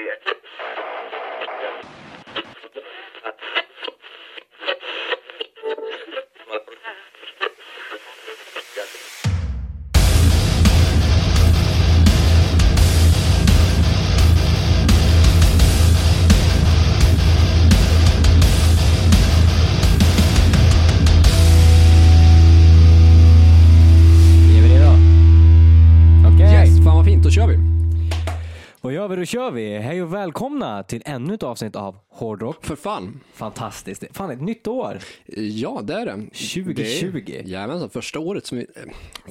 Är vi redo? Okej. Yes, fan vad fint, då kör vi. Välkomna till ännu ett avsnitt av Hårdrock. För fan. Fantastiskt. Fan, ett nytt år. Ja, det är det. 2020. Det är, jajamensan, första året som vi, eh,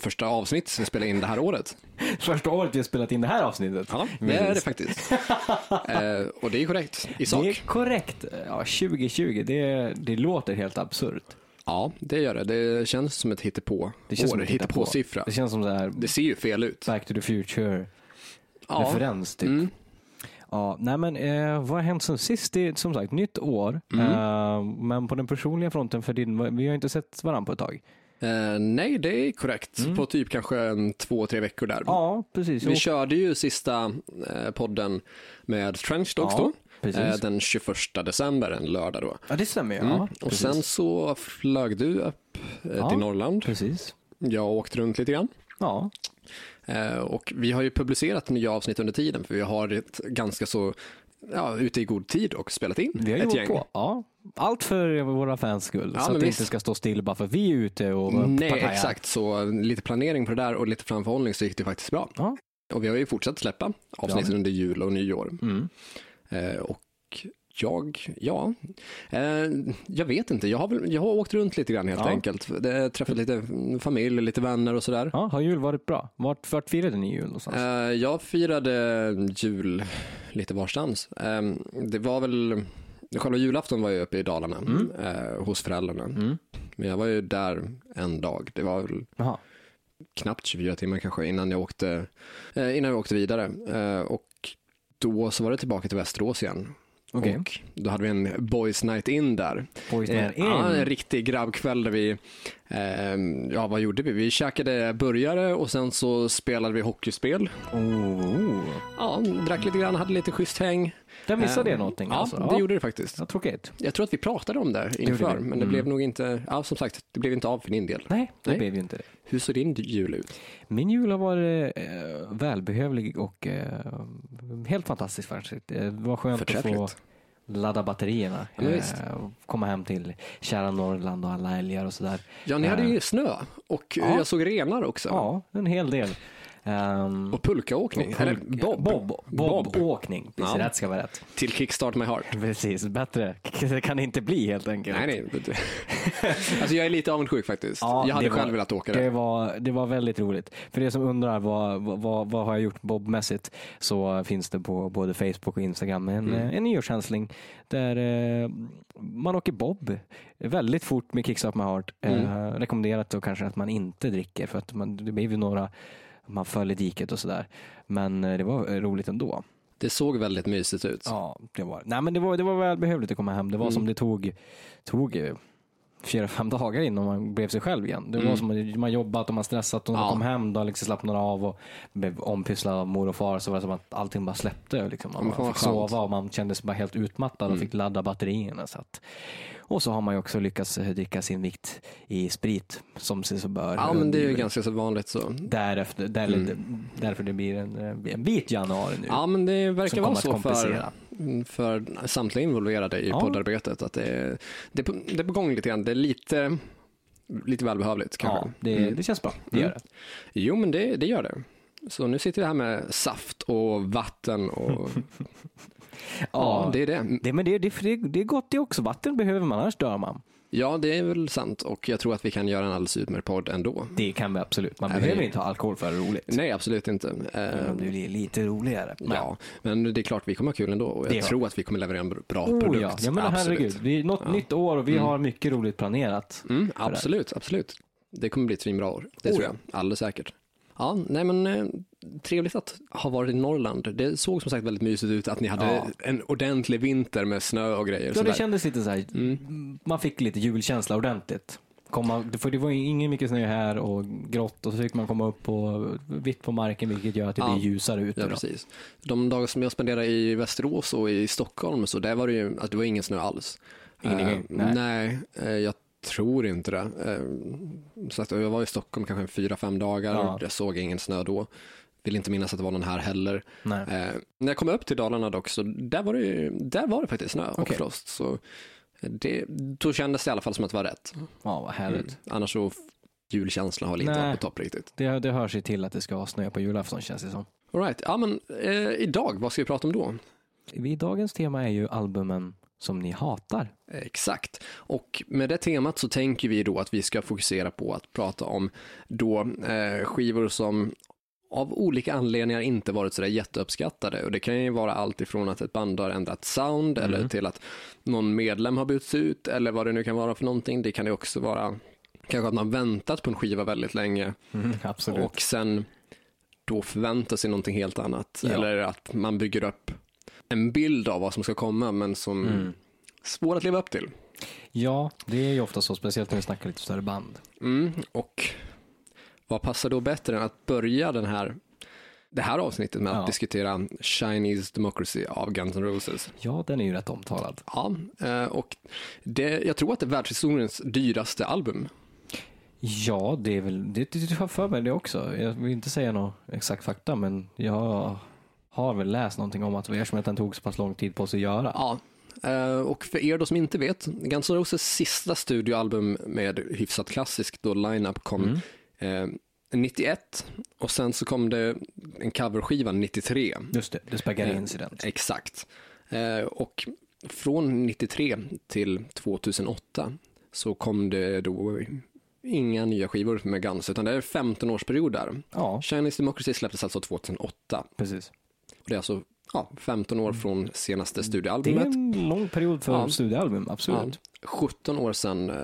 första avsnitt som vi spelar in det här året. Första året vi har spelat in det här avsnittet. Ja, det är det faktiskt. eh, och det är korrekt i sak. Det är korrekt. Ja, 2020, det, det låter helt absurt. Ja, det gör det. Det känns som ett hittepå. Det känns år, som ett hittepå-siffra. Det känns som så här Det ser ju fel ut. Back to the Future Ja. referens typ. Mm. Ja, nej men eh, vad har hänt sen sist? Det är som sagt nytt år. Mm. Eh, men på den personliga fronten för din, vi har inte sett varandra på ett tag. Eh, nej, det är korrekt. På typ kanske en, två, tre veckor där. Mm. Ja, precis. Vi Och- körde ju sista eh, podden med Trench Dogs Ja, då. precis. Eh, den 21 december, en lördag då. Ja, det stämmer ju. Mm. Ja, och precis. sen så flög du upp eh, Ja. till Norrland. Precis. Jag åkte runt lite grann. Ja, och vi har ju publicerat nya avsnitt under tiden för vi har ett ganska så ja, ute i god tid och spelat in vi har ett gäng. på. Ja. Allt för våra fans skull. Ja, så att det visst. inte ska stå still bara för att vi är ute och Nej, partajar. exakt. Så lite planering på det där och lite framförhållning så gick det faktiskt bra. Ja. Och vi har ju fortsatt släppa avsnitten Ja. under jul och nyår. Mm. Eh, och jag, ja, eh, jag vet inte. Jag har, väl, jag har åkt runt lite grann helt Ja. enkelt. Det, träffat lite familj, lite vänner och sådär. ja, har jul varit bra? Vart, vart firade ni jul någonstans? Eh, jag firade jul lite varstans. Eh, det var väl, själva julafton var jag uppe i Dalarna Mm. eh, hos föräldrarna. Mm. Men jag var ju där en dag. Det var väl Jaha. knappt 24 timmar kanske innan jag åkte, eh, innan jag åkte vidare. Eh, och då så var det tillbaka till Västerås igen. Okej. Och då hade vi en boys night in där. Boys Eh, Night In. Ja, en riktig grabbkväll där vi, eh, ja vad gjorde vi? Vi käkade burgare och sen så spelade vi hockeyspel. Oh. Ja, drack lite grann, hade lite schysst häng. Där missade Eh, jag någonting Ja, alltså. det gjorde det faktiskt. Ja, tråkigt. Jag tror att vi pratade om det inför, vi. men det Mm. blev nog inte, ja som sagt, det blev inte av för din del. Nej, det Nej. blev ju inte det. Hur såg din jul ut? Min jul har varit eh, välbehövlig och eh, helt fantastisk faktiskt. Det var skönt att få ladda batterierna. Ja. Eh, komma hem till kära Norrland och alla älgar och sådär. Ja, ni hade Eh, ju snö och ja. jag såg renar också. Ja, en hel del. Ehm, Och pulkaåkning, och eller bob. Bob. Bobåkning. Precis, Ja. rätt ska vara rätt. Till Kickstart My Heart. Precis, bättre det kan det inte bli helt enkelt. Nej, nej. alltså jag är lite avundsjuk faktiskt. Ja, jag hade det var- själv velat åka Det där. var, det var väldigt roligt. För det som undrar vad, vad- vad, har jag gjort bobmässigt så finns det på både Facebook och Instagram en, Mm. eh, en nyårshälsning där eh, man åker bob väldigt fort med Kickstart My Heart. Eh, Mm. rekommenderat då kanske att man inte dricker för att man, det blir ju några man föll i diket och sådär. Men eh, det var eh, roligt ändå. Det såg väldigt mysigt ut. Ja, det var Nej men det var, det var välbehövligt att komma hem. Det var Mm. som det tog, tog eh, fyra, fem dagar innan man blev sig själv igen. Det var Mm. som man jobbat och man stressat och när man Ja. kom hem då liksom slappnade av och blev ompysslad av mor och far så var det som att allting bara släppte. Liksom. Man fick sova och man kände sig bara helt utmattad och Mm. fick ladda batterierna. Så att. Och så har man ju också lyckats eh, dricka sin vikt i sprit som sig så bör. Ja, men det är ju ganska så vanligt så. Därefter, där, Mm. Därför det blir en, eh, en vit januari nu. Ja, men det verkar vara så för. För samtliga involverade i Ja. poddarbetet. Att det, är, det, är på, det är på gång lite grann. Det är lite, lite välbehövligt kanske. Ja, det, Mm. det känns bra. Det gör Mm. det. Jo, men det, det gör det. Så nu sitter vi här med saft och vatten och ja, det är det. Det, men det, det, det är gott det också. Vatten behöver man, annars dör man. Ja, det är väl sant och jag tror att vi kan göra en alldeles utmärkt podd ändå. Det kan vi absolut. Man Nej, behöver det- inte ha alkohol för att det är roligt. Nej, absolut inte. Om det blir lite roligare. Men- Ja, men det är klart vi kommer ha kul ändå och Det jag har tror att vi kommer leverera en bra Oh, produkt. ja. ja, men absolut. herregud. Vi är något Ja. nytt år och vi Mm. har mycket roligt planerat. Mm, absolut, absolut. Det kommer bli ett svinbra år, det Oh, tror ja. jag. Alldeles säkert. Ja, nej men eh, trevligt att ha varit i Norrland. Det såg som sagt väldigt mysigt ut att ni hade Ja. en ordentlig vinter med snö och grejer. Ja, sådär. det kändes lite så här, Mm. man fick lite julkänsla ordentligt. komma, för det var ingen mycket snö här och grått och så fick man komma upp på vitt på marken vilket gör att det Ja. blir ljusare ute. Ja, precis. De dagar som jag spenderade i Västerås och i Stockholm så där var det ju, alltså, det var ingen snö alls. Ingen, Eh, nej. nej, eh, jag tror inte det. Eh, så att jag var i Stockholm kanske en fyra, fem dagar. Ja. Jag såg ingen snö då. Vill inte minnas att det var någon här heller. Nej. Eh, när jag kom upp till Dalarna dock så där var det, ju- där var det faktiskt snö och Okej. frost. Så det, då kändes det i alla fall som att det var rätt. Ja, vad härligt. Mm. Annars så julkänslan har väl inte varit på topp riktigt. Det, det hör sig till att det ska vara snö på julafton känns det som. All right. ja, men eh, idag, vad ska vi prata om då? Dagens tema är ju albumen som ni hatar. Exakt. Och med det temat så tänker vi då att vi ska fokusera på att prata om då eh, skivor som av olika anledningar inte varit sådär jätteuppskattade. Och det kan ju vara allt ifrån att ett band har ändrat sound Mm. eller till att någon medlem har bytts ut eller vad det nu kan vara för någonting. Det kan ju också vara kanske att man väntat på en skiva väldigt länge absolut. och sen då förväntar sig någonting helt annat. Ja. Eller att man bygger upp en bild av vad som ska komma men som Mm. svår att leva upp till. Ja, det är ju ofta så, speciellt när vi snackar lite större band. Mm, och vad passar då bättre än att börja den här, det här avsnittet med att Ja. diskutera Chinese Democracy av Guns N' Roses. Ja, den är ju rätt omtalad. Ja, eh, och det, jag tror att det är världshistoriens dyraste album. Ja, det är väl, det, det, det har för mig det också. Jag vill inte säga någon exakt fakta, men jag har väl läst någonting om att eftersom att den tog så pass lång tid på sig att göra. Ja, eh, och för er då som inte vet, Guns N' Roses sista studioalbum med hyfsat klassisk då lineup kom Mm. eh, 91 och sen så kom det en coverskiva 93. Just det, The Spaghetti Eh, Incident. Exakt. Eh, och från 93 till 2008 så kom det då inga nya skivor med Guns, utan det är en 15-årsperiod där. Ja, Chinese Democracy släpptes alltså 2008. precis. Det är alltså ja, 15 år från senaste Det är en lång period för Ja. studioalbum, Ja, absolut. 17 år sedan eh,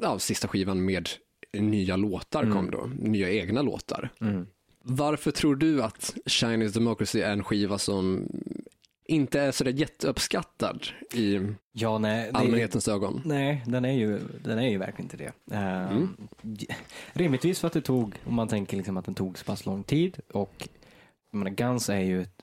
ja, sista skivan med nya låtar Mm. kom då, nya egna låtar. Mm. Varför tror du att Chinese Democracy är en skiva som inte är sådär jätteuppskattad i Ja, nej. Allmänhetens ögon? nej, den är, ju, den är ju verkligen inte det. Uh, Mm. Rimligtvis för att det tog, om man tänker liksom att den tog så pass lång tid och menar, Guns är ju ett,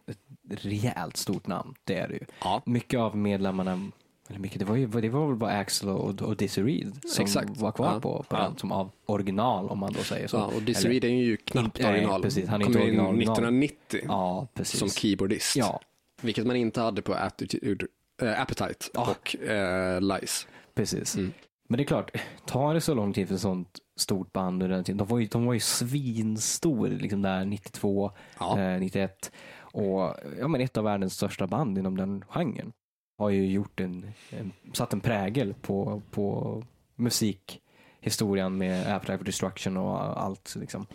ett rejält stort namn, det är det ju. Ja. Mycket av medlemmarna, eller mycket, det var, ju, det var väl bara Axel och, och Dizzy Reed som Exakt. var kvar Ja. på, på Ja. den, som av original om man då säger så. Ja, och Dizzy Reed är ju knappt Inte- nej, original. precis, han är Kom inte in original, original. 1990 Ja, precis. som keyboardist. Ja, Vilket man inte hade på Attitude, äh, Appetite och äh, Lies. precis. Mm. Men det är klart, tar det så lång tid för sånt stort band under den tiden, de var ju, de var ju svinstor liksom där 92, Ja. eh, 91 och ja, men ett av världens största band inom den genren har ju gjort en, en satt en prägel på, på musikhistorien med Appetite for Destruction och allt liksom.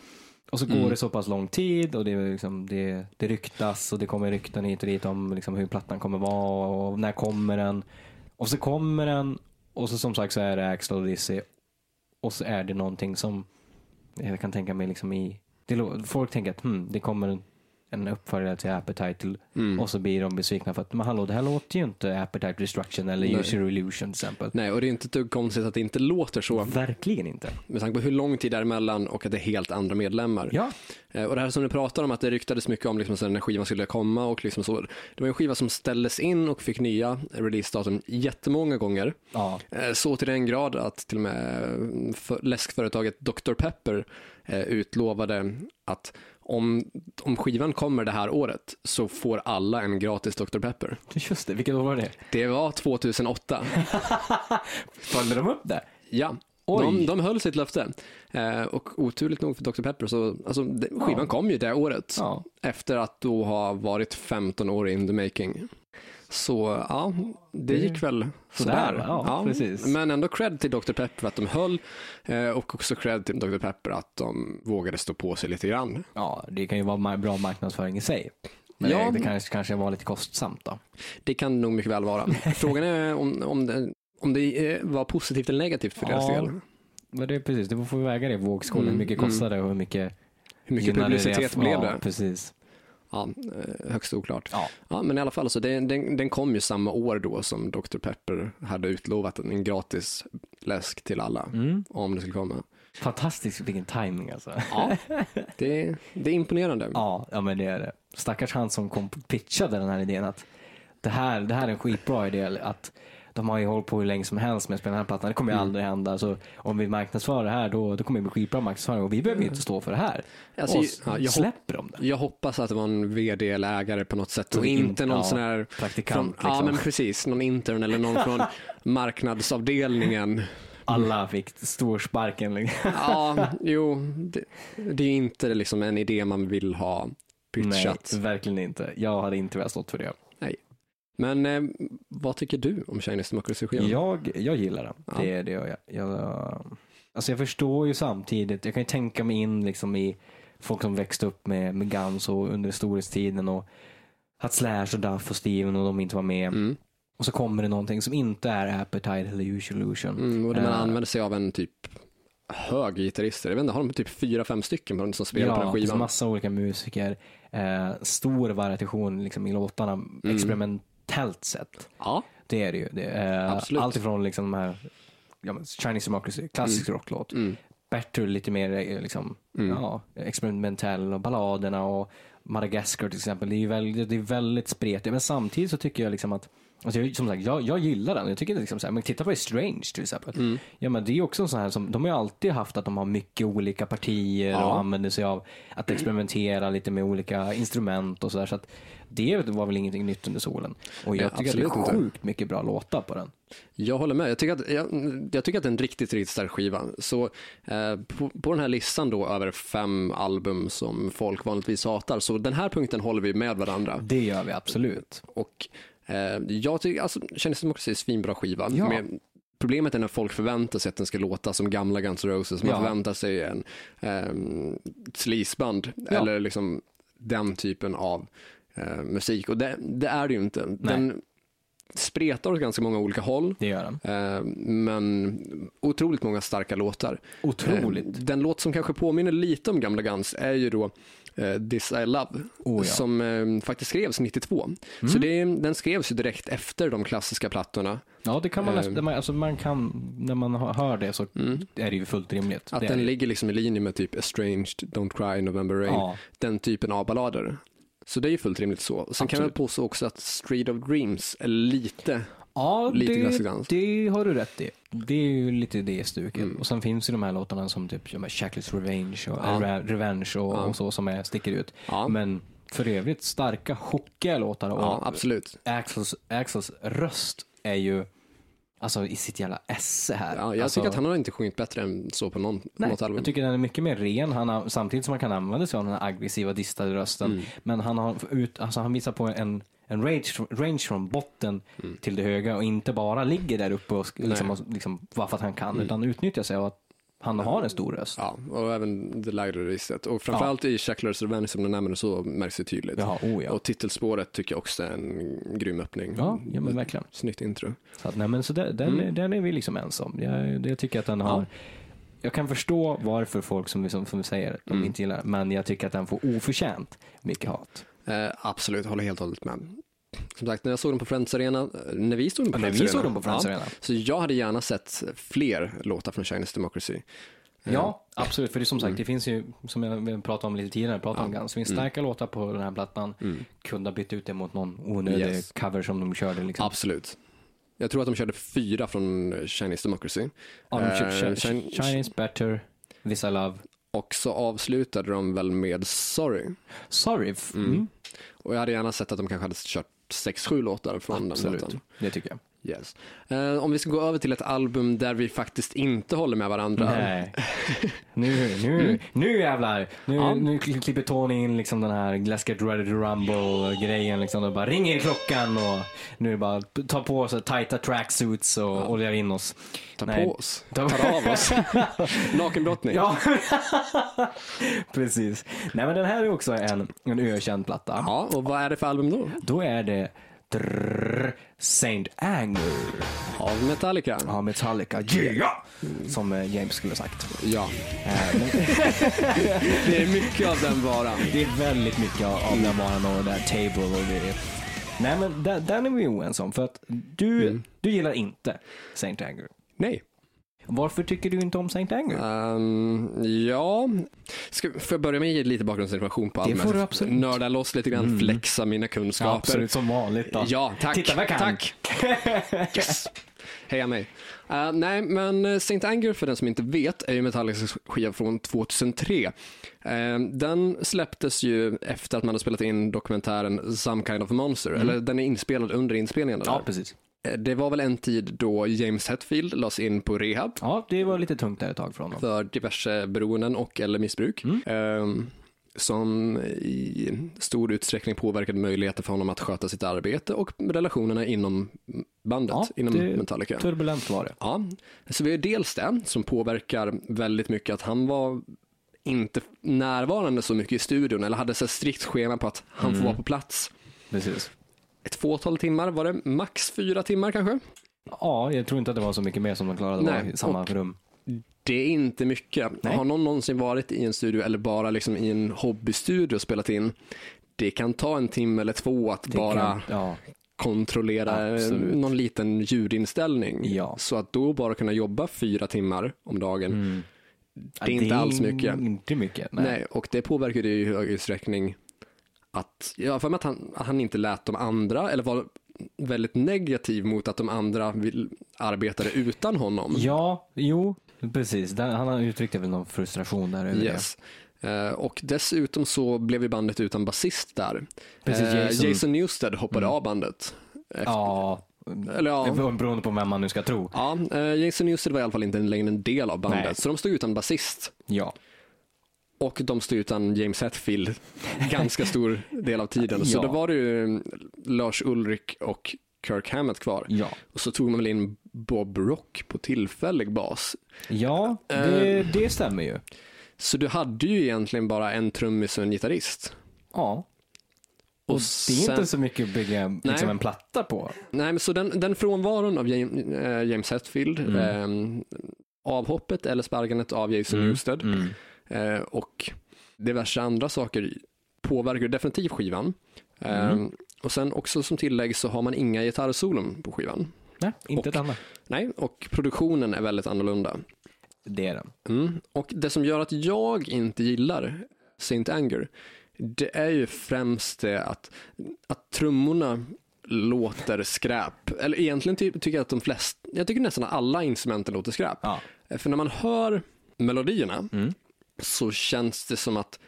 Och så går Mm. det så pass lång tid och det, liksom, det, det ryktas och det kommer rykten hit och dit om liksom hur plattan kommer vara och när kommer den. Och så kommer den och så som sagt så är det Axel och Dizzy och så är det någonting som jag kan tänka mig liksom i det, folk tänker att hmm, det kommer en, en uppföljare till Appetite Mm. och så blir de besvikna för att men hallå det här låter ju inte Appetite Destruction eller Nej. Use Your Illusion till exempel. Nej, och det är inte ett konstigt att det inte låter så Verkligen inte. med tanke på hur lång tid däremellan och att det är helt andra medlemmar. Ja, Eh, Och det här som du pratar om, att det ryktades mycket om liksom, när skivan skulle komma och liksom så. Det var en skiva som ställdes in och fick nya releasedatum jättemånga gånger. ja, Eh, Så till den grad att till och med för, läskföretaget Dr. Pepper eh, utlovade att om, om skivan kommer det här året så får alla en gratis Dr. Pepper. just det. Vilket år var det? Det var 2008. Följde de upp det? Ja, Oj. de, de höll sitt löfte. Eh, och oturligt nog för Dr. Pepper så, alltså, skivan Ja. kom ju det året. Ja. Efter att då ha varit 15 år in the making. Så ja, det Det- gick väl sådär, sådär. ja, precis. Men ändå cred till Dr. Pepper för att de höll eh, och också cred till Dr. Pepper att de vågade stå på sig lite grann. ja, det kan ju vara bra marknadsföring i sig. Men Ja. det, det kanske, kanske var lite kostsamt då. Det kan nog mycket väl vara. Frågan är om, om, det, om det var positivt eller negativt för deras Ja, del. Men det är precis, du får väga det i vågskålen. Mm, hur mycket mm. kostade det och hur mycket Hur mycket publicitet det? blev ja, det? precis. Ja, eh, högst oklart. Ja. Ja, men i alla fall, så det, den, den kom ju samma år då som Dr. Pepper hade utlovat en gratis läsk till alla, Mm. om det skulle komma. Fantastiskt vilken timing alltså. Ja, det, det är imponerande. Ja, ja men det är det. Stackars han som kom pitchade den här idén att det här, det här är en skitbra idé. Att de har ju hållit på hur länge som helst med att spela den här plattan. Det kommer ju Mm. aldrig hända. Så om vi marknadsför det här då, då kommer det bli skitbra marknadsföring och vi behöver ju inte stå för det här. Alltså, och ja, jag släpper de det. Jag hoppas att det var en vd eller ägare på något sätt och inte någon ja, sån här Praktikant från, Ja, liksom. men precis. Någon intern eller någon från marknadsavdelningen. Alla fick stor sparken. Liksom. Ja, jo, det, det är inte liksom en idé man vill ha pitchat. Nej, verkligen inte. Jag hade inte velat stått för det. Men eh, vad tycker du om Chinese Democracy-skivan? Jag, jag gillar den. Ja. Det, det gör jag. jag. Alltså jag förstår ju samtidigt, jag kan ju tänka mig in liksom i folk som växte upp med, med Guns och under storhetstiden och att Slash och Duff och Steven och de inte var med. Mm, Och så kommer det någonting som inte är Appetite eller Usual Illusion. mm, och där man Eh, använder sig av en typ hög gitarrist. Jag vet inte, har de typ fyra, fem stycken på den som spelar på den Ja, det finns skivan? massa olika musiker. Eh, stor variation liksom, i låtarna, Mm. Experimentellt sett. Ja, Det är det ju. Det är, Absolut. allt ifrån liksom de här ja, men Chinese Democracy, klassisk rocklåt. mm, Better lite mer eh, liksom, Mm. ja, experimentell och balladerna och Madagascar till exempel. Det är, väldigt, det är väldigt spretigt. Men samtidigt så tycker jag liksom att Alltså jag, som sagt, jag, jag gillar den. Jag tycker liksom så här, men titta på Strange till exempel. mm. Ja, men det är också en sån här som, de har ju alltid haft att de har mycket olika partier Ja. och använder sig av att experimentera lite med olika instrument och sådär. Så det var väl ingenting nytt under solen. Och jag Nej, tycker att det är inte. sjukt mycket bra låtar på den. Jag håller med. Jag tycker att, jag, jag tycker att det är en riktigt, riktigt stark skiva. Så eh, på, på den här listan då över fem album som folk vanligtvis hatar, så den här punkten håller vi med varandra. Det gör vi absolut. Och eh, jag tycker, alltså, Chinese Democracy är en svinbra skiva. Ja. Men problemet är när folk förväntar sig att den ska låta som gamla Guns N' Roses. Man Ja. förväntar sig en eh, Ja. eller liksom den typen av eh, musik. Och det, det är det ju inte. Den spretar åt ganska många olika håll. Det gör den. Eh, men otroligt många starka låtar. Otroligt. Eh, Den låt som kanske påminner lite om gamla Guns är ju då eh, This I Love, Oh, ja. Mm. som faktiskt skrevs 92. Så det, den skrevs ju direkt efter de klassiska plattorna. Ja, det kan man nästan, alltså man kan, när man hör det så är det ju fullt rimligt. Att den ligger liksom i linje med typ Estranged, Don't Cry, November Rain, Ja, den typen av ballader. Så det är ju fullt rimligt så. Sen kan jag Absolut. påstå också att Street of Dreams är lite, ja Lite det, det har du rätt i. Det är ju lite det stuket. Mm. Och sen finns ju de här låtarna som typ Shackless Revenge och, Ja. Re- Revenge och, Ja. och så som är, sticker ut. ja, Men för övrigt starka, hookiga låtar. Och ja absolut. Axels, Axels röst är ju alltså i sitt jävla esse här. Ja, jag alltså, tycker att han har inte sjungit bättre än så på någon, Nej, något album. jag tycker den är mycket mer ren, han har, samtidigt som han kan använda sig av den här aggressiva distade rösten. Mm. Men han, har ut, alltså han visar på en, en range, range från botten Mm. till det höga och inte bara ligger där uppe och liksom, och, liksom, bara för att han kan, Mm. utan utnyttjar sig av att han har en stor röst. Ja, och även det lägre registret. Och framförallt i Shacklers Revenge som du nämner så märks det tydligt. Jaha, oh ja. Och titelspåret tycker jag också är en grym öppning. Ja, ja men verkligen. Snyggt intro. Så, att, nej, men så där, den, Mm. den är vi liksom ens om. Jag, jag tycker att den Ja. har jag kan förstå varför folk som, som, som säger, de Mm. inte gillar men jag tycker att den får oförtjänt mycket hat. Eh, absolut, håller helt och hållet med. Som sagt, när jag såg den på Friends Arena, eh, när vi såg den på När Friends Arena. såg dem på Friends ja, Arena. Så jag hade gärna sett fler låtar från Chinese Democracy. Eh, Ja, absolut. För det är som sagt, det finns ju, som jag pratade om lite tidigare, pratade om Ja. Guns. Det finns starka låtar på den här plattan. Mm. Kunde ha bytt ut det mot någon onödig Yes. cover som de körde. Liksom. Absolut. Jag tror att de körde fyra från Chinese Democracy. Ja, de körde Eh, Chi- Chin- Chinese Better, This I Love, Och så avslutade de väl med Sorry. Sorry. Mm. Mm. Och jag hade gärna sett att de kanske hade kört sex, sju låtar från den Absolut, låten. det tycker jag. Yes. Eh, om vi ska gå över till ett album där vi faktiskt inte håller med varandra. Nej. Nu, nu, nu jävlar. Nu, Ja. nu kli- klipper Tony in liksom den här Let's Get Ready to Rumble-grejen. Liksom, och bara ringer klockan och nu är det bara ta på oss tajta tracksuits och oljar in oss. Ta Nej. på oss, Ta- tar av oss. Nakenbrottning. Ja, precis. Nej men den här är också en, en ökänd platta. Ja, och vad är det för album då? Då är det Drrr, Saint Anger Av Metallica. av Metallica. Yeah! Som eh, James skulle ha sagt. Ja, Eh, det är mycket av den varan. det är väldigt mycket av, den varan och det där table och grejer. Nej men där är vi oense om för att du, du gillar inte Saint Anger. Nej. Varför tycker du inte om Saint Anger? Um, ja, Ska, får jag börja med att ge lite bakgrundsinformation på Det allmänt? får du absolut. Nörda loss lite grann, flexa mina kunskaper. absolut som vanligt då. Ja, tack. Titta vad jag kan. Tack. Yes. Heja mig. Uh, nej, men eh, Saint Anger, för den som inte vet, är ju Metallicas skiva från 2003. Uh, den släpptes ju efter att man hade spelat in dokumentären Some Kind of Monster, eller den är inspelad under inspelningen. Mm. Ja, där. precis. Eh, Det var väl en tid då James Hetfield lades in på rehab Ja, det var lite tungt där ett tag från dem. för diverse beroenden och eller missbruk. Ehm, som i stor utsträckning påverkade möjligheter för honom att sköta sitt arbete och relationerna inom bandet, Ja, inom Metallica. Turbulent var det. Ja, så vi har dels det som påverkar väldigt mycket att han var inte närvarande så mycket i studion eller hade så strikt schema på att han får vara på plats Precis. Ett fåtal timmar, var det max fyra timmar kanske? Ja, jag tror inte att det var så mycket mer som de klarade Nej, vara i samma rum. Det är inte mycket. Nej. Har någon någonsin varit i en studio eller bara liksom i en hobbystudio och spelat in, det kan ta en timme eller två att Det bara kan- ja, kontrollera eh, Absolut. någon liten ljudinställning. Ja. Så att då bara kunna jobba fyra timmar om dagen, Mm. det är inte alls mycket. Inte mycket. Nej. Nej. och det påverkar ju i hög utsträckning att, jag har för mig att han, han inte lät de andra, eller var väldigt negativ mot att de andra vill, arbetade utan honom. Ja, jo, precis. Han uttryckte väl någon frustration där över Yes. Eh, och dessutom så blev ju bandet utan basist där. Precis, Eh, Jason- Jason Newsted hoppade Mm. av bandet. det. Ja, Eller ja, beroende på vem man nu ska tro. ja eh, Jason Newsted var i alla fall inte längre en del av bandet, Nej. så de stod utan basist. Ja, Och de stod utan James Hetfield ganska stor del av tiden. Så Ja. då var det ju mm, Lars Ulrik och Kirk Hammett kvar. ja. Och så tog man väl in Bob Rock på tillfällig bas. Ja, det, Eh. det stämmer ju. Så du hade ju egentligen bara en trummis och en gitarrist. Ja. Och det är sen- inte så mycket att bygga liksom, en platta på. Nej, men så den, den frånvaron av James, eh, James Hetfield, Mm. eh, avhoppet eller sparkandet av Jason Newsted Mm. Eh, och diverse andra saker påverkar definitivt skivan. Eh, Mm. och sen också som tillägg så har man inga gitarrsolon på skivan. Nej, inte Och- ett annat. Nej, och produktionen är väldigt annorlunda. Det är den. Mm. Och det som gör att jag inte gillar Saint Anger, det är ju främst det att, att trummorna låter skräp. Eller egentligen ty- tycker jag att de flesta, jag tycker nästan alla instrumenten låter skräp. Ja. För när man hör melodierna Mm. Så känns det som att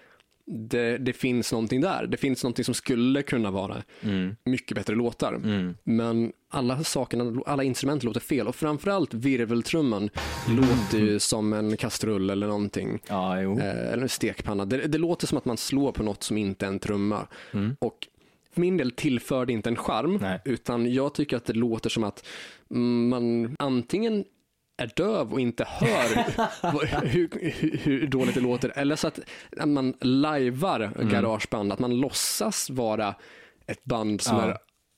det, det finns någonting där. Det finns någonting som skulle kunna vara Mm. mycket bättre låtar. Mm. Men alla sakerna, alla instrument låter fel och framförallt virveltrumman låter ju som en kastrull eller någonting. Jo. Eh, eller en stekpanna. Det, det låter som att man slår på något som inte är en trumma. Mm. Och för min del tillför det inte en charm, Nej. utan jag tycker att det låter som att mm, man antingen är döv och inte hör hur, hur, hur dåligt det låter, eller så att man lajvar Mm. garageband, att man låtsas vara ett band som Ja. är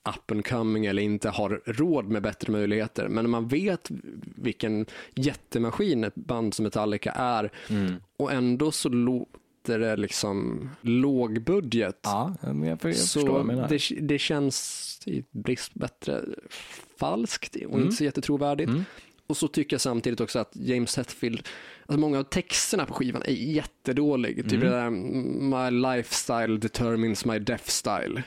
up and coming eller inte har råd med bättre möjligheter. Men när man vet vilken jättemaskin ett band som Metallica är Mm. och ändå så låter det liksom lågbudget. Ja, men jag, jag så det, det känns i brist bättre falskt och Mm. inte så jättetrovärdigt. Mm. Och så tycker jag samtidigt också att James Hetfield, alltså många av texterna på skivan är jättedålig. Typ Mm. det där My lifestyle determines my death style.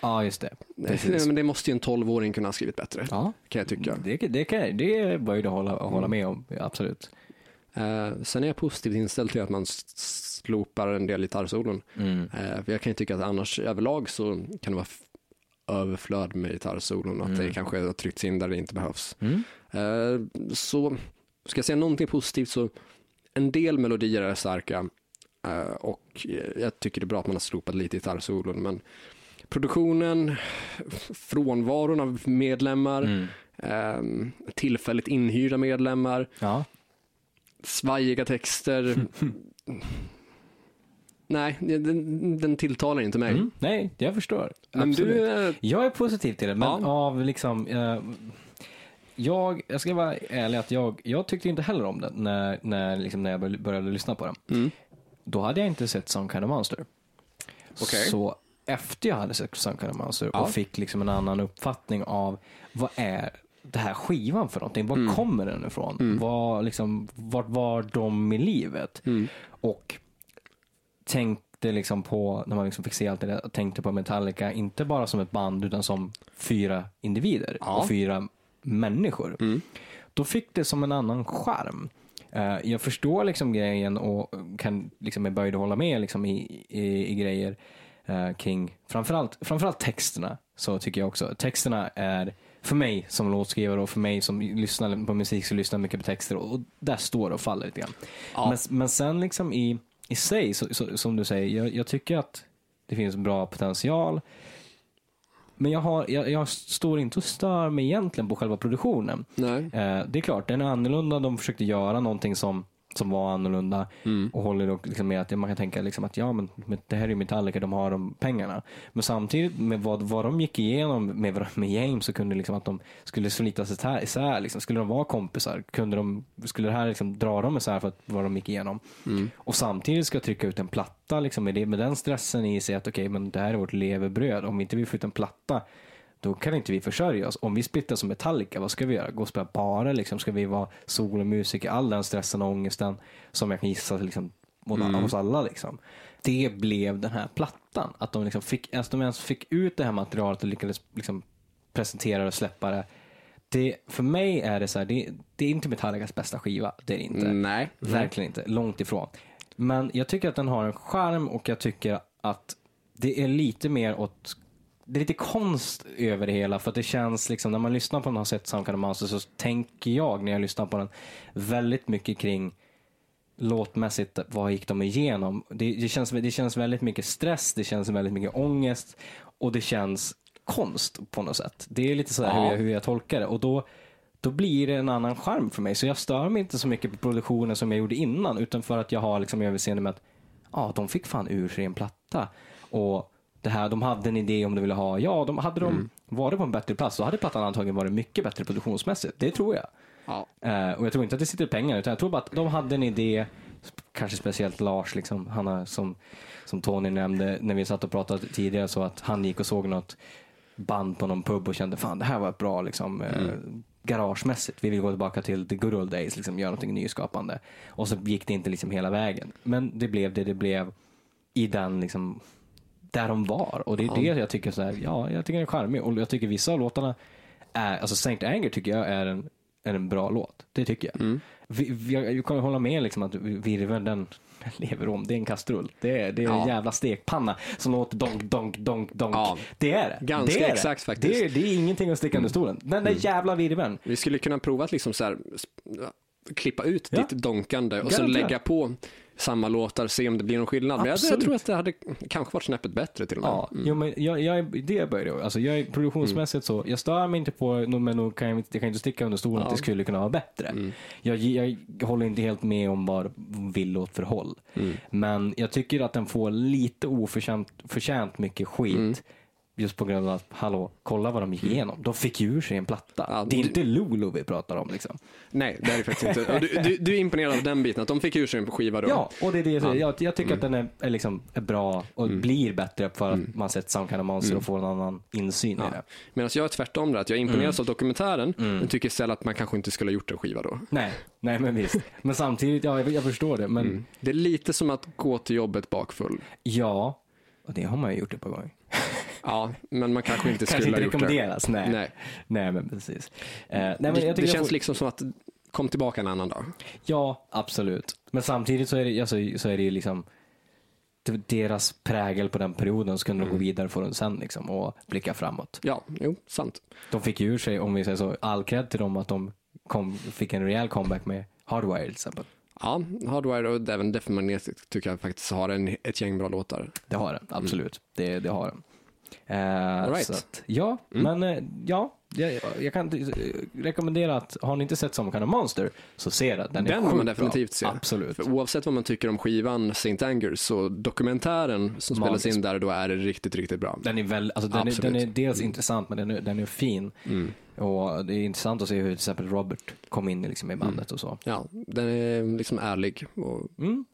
Ja, just det. Precis. Men det måste ju en 12-åring kunna ha skrivit bättre, Ja, kan jag tycka. det, det, kan, det bör ju du hålla, hålla Mm. med om. Absolut. Eh, sen är jag positivt inställd till att man slopar en del gitarrsolon. Mm. För jag kan ju tycka att annars överlag så kan det vara överflöd med gitarrsolon och att Mm. det kanske har tryckts in där det inte behövs. Mm. Eh, så ska jag säga någonting positivt så en del melodier är starka eh, och jag tycker det är bra att man har slopat lite gitarrsolon men produktionen, frånvaron av medlemmar, Mm. eh, tillfälligt inhyrda medlemmar, Ja. svajiga texter. nej, den, den tilltalar inte mig. Mm. Nej, jag förstår. Men Absolut. du, Jag är positiv till det, men Ja. av liksom... Eh, jag, jag ska vara ärlig att jag, jag tyckte inte heller om den när, när, liksom, när jag bör- började lyssna på den. mm, Då hade jag inte sett Some Kind of Monster. Okej. Så efter jag hade sett Some Kind of Monster Ja. och fick liksom en annan uppfattning av vad är det här skivan för någonting? Var Mm. kommer den ifrån? Vad, liksom, vart var de i livet? mm, Och tänkte liksom på, när man liksom fick se allt det där, tänkte på Metallica, inte bara som ett band utan som fyra individer Ja. och fyra människor. mm, Då fick det som en annan charm. Eh, jag förstår liksom grejen och kan liksom är böjd att hålla med liksom i, i, i grejer eh, kring framförallt, framförallt texterna. Så tycker jag också. Texterna är för mig som låtskrivare och för mig som lyssnar på musik så lyssnar mycket på texter och, och där står det och faller lite grann. Ja. Men, men sen liksom i, i sig, så, så, som du säger, jag, jag tycker att det finns bra potential. Men jag, har, jag, jag står inte och stör mig egentligen på själva produktionen. nej, Eh, det är klart, den är annorlunda. De försökte göra någonting som, som var annorlunda mm, och håller liksom med att man kan tänka liksom att ja, men det här är ju Metallica, de har de pengarna. Men samtidigt med vad, vad de gick igenom med, med James så kunde liksom att de skulle slita sig isär, liksom. Skulle de vara kompisar? Kunde de, skulle det här liksom dra dem isär för att, vad de gick igenom? mm, Och samtidigt ska trycka ut en platta liksom, med, det, med den stressen i sig att okej, men det här är vårt levebröd. Om vi inte vill få ut en platta då kan inte vi försörja oss. Om vi splittar som Metallica, vad ska vi göra? Gå och spela bara? Liksom? Ska vi vara solomusiker? All den stressen och ångesten som jag kan gissa liksom, hos Mm. hos alla. Liksom. Det blev den här plattan. Att de, liksom fick, att de ens fick ut det här materialet och lyckades liksom, presentera och släppa det. det. För mig är det så här, det, det är inte Metallicas bästa skiva. Det är det inte. nej, Verkligen inte, långt ifrån. Men jag tycker att den har en charm och jag tycker att det är lite mer åt det är lite konst över det hela för att det känns liksom när man lyssnar på den har sett Some Kind of Monster så tänker jag när jag lyssnar på den väldigt mycket kring låtmässigt vad gick de igenom. Det, det, känns, det känns väldigt mycket stress, det känns väldigt mycket ångest och det känns konst på något sätt. Det är lite så här Ja. hur, jag, hur jag tolkar det och då då blir det en annan charm för mig. Så jag stör mig inte så mycket på produktionen som jag gjorde innan, utan för att jag har liksom överseende med att ja, de fick fan ur sig en platta. Och det här, de hade en idé om de ville ha, ja, de, hade de varit på en bättre plats så hade plattan antagligen varit mycket bättre produktionsmässigt. Det tror jag. ja, Eh, och jag tror inte att det sitter pengar, utan jag tror bara att de hade en idé, kanske speciellt Lars, liksom, han som, som Tony nämnde när vi satt och pratade tidigare, så att han gick och såg något band på någon pub och kände fan det här var bra liksom, eh, garagemässigt. Vi vill gå tillbaka till the good old days, liksom, göra någonting nyskapande. Och så gick det inte liksom hela vägen. Men det blev det det blev i den liksom, där de var. Och det är Ja. det jag tycker så här, ja, jag tycker den är charmig. Och jag tycker vissa av låtarna är, alltså Saint Anger tycker jag är en, är en bra låt. Det tycker jag. mm, Vi, vi, jag kan hålla med liksom att virveln den lever om. Det är en kastrull. Det är, det är Ja. en jävla stekpanna som låter donk, donk, donk, donk. Ja. Det är det. Ganska det är exakt det. faktiskt. Mm. Det är, det är ingenting att sticka under stolen. Den där jävla virveln. Vi skulle kunna prova att liksom så här, klippa ut Ja. ditt donkande och sen lägga på samma låtar, se om det blir någon skillnad. Men jag, jag tror att det hade kanske varit snäppet bättre till och med. Ja, jo, men jag, jag, är- det börjar jag. Alltså jag är produktionsmässigt så, jag stör mig inte på men nog kan jag, jag kan inte sticka under stolen att Ja. det skulle kunna vara bättre. Jag, jag håller inte helt med om vad vill åt för håll. Men jag tycker att den får lite oförtjänt förtjänt mycket skit. Just på grund av att, hallå, kolla vad de gick igenom. De fick ju ur sig en platta. Ja, det är du- inte Lulu vi pratar om liksom. Nej, det är det faktiskt inte. Du, du, du är imponerad av den biten, att de fick ur sig en på skiva då? Ja, och det är det jag säger. Ja. Jag, jag tycker att den är, är, liksom, är bra och blir bättre för att man sett Some Kind of Monster och får en annan insyn i det. Medan jag är tvärtom där, att jag imponeras Mm. av dokumentären, men tycker istället att man kanske inte skulle ha gjort en skiva då. Nej, nej men visst. Men samtidigt, ja jag, jag förstår det. Men Mm. Det är lite som att gå till jobbet bakfull. ja, och det har man ju gjort ett par gånger. Ja, men man kanske inte skulle Kanske inte ha gjort det. rekommenderas, nej. nej. Nej. men precis. Eh, nej, men det det känns får, liksom som att kom tillbaka en annan dag. Ja, absolut. Men samtidigt så är det, alltså, så är det ju liksom det- deras prägel på den perioden så kunde de gå vidare från den sen liksom, och blicka framåt. Ja, jo, sant. De fick ju ur sig, om vi säger så, all cred till dem att de kom, fick en rejäl comeback med Hardwire till exempel. Ja, Hardwire och även Death Magnetic tycker jag faktiskt har en, ett gäng bra låtar. Det har den, absolut. Det, det har den. Eh, right. att, ja, Mm. men eh, ja, jag, jag kan eh, rekommendera att har ni inte sett Some Monster så se den. Den, är Den vill man definitivt bra. se. Absolut. För oavsett vad man tycker om skivan St. Anger så dokumentären som spelas Magisk. in där då är riktigt, riktigt bra. Den är, väl, alltså den, är, den är dels intressant men den är, den är fin. Mm. Och det är intressant att se hur till exempel Robert kom in liksom i bandet och så. Ja, den är liksom ärlig och Mm.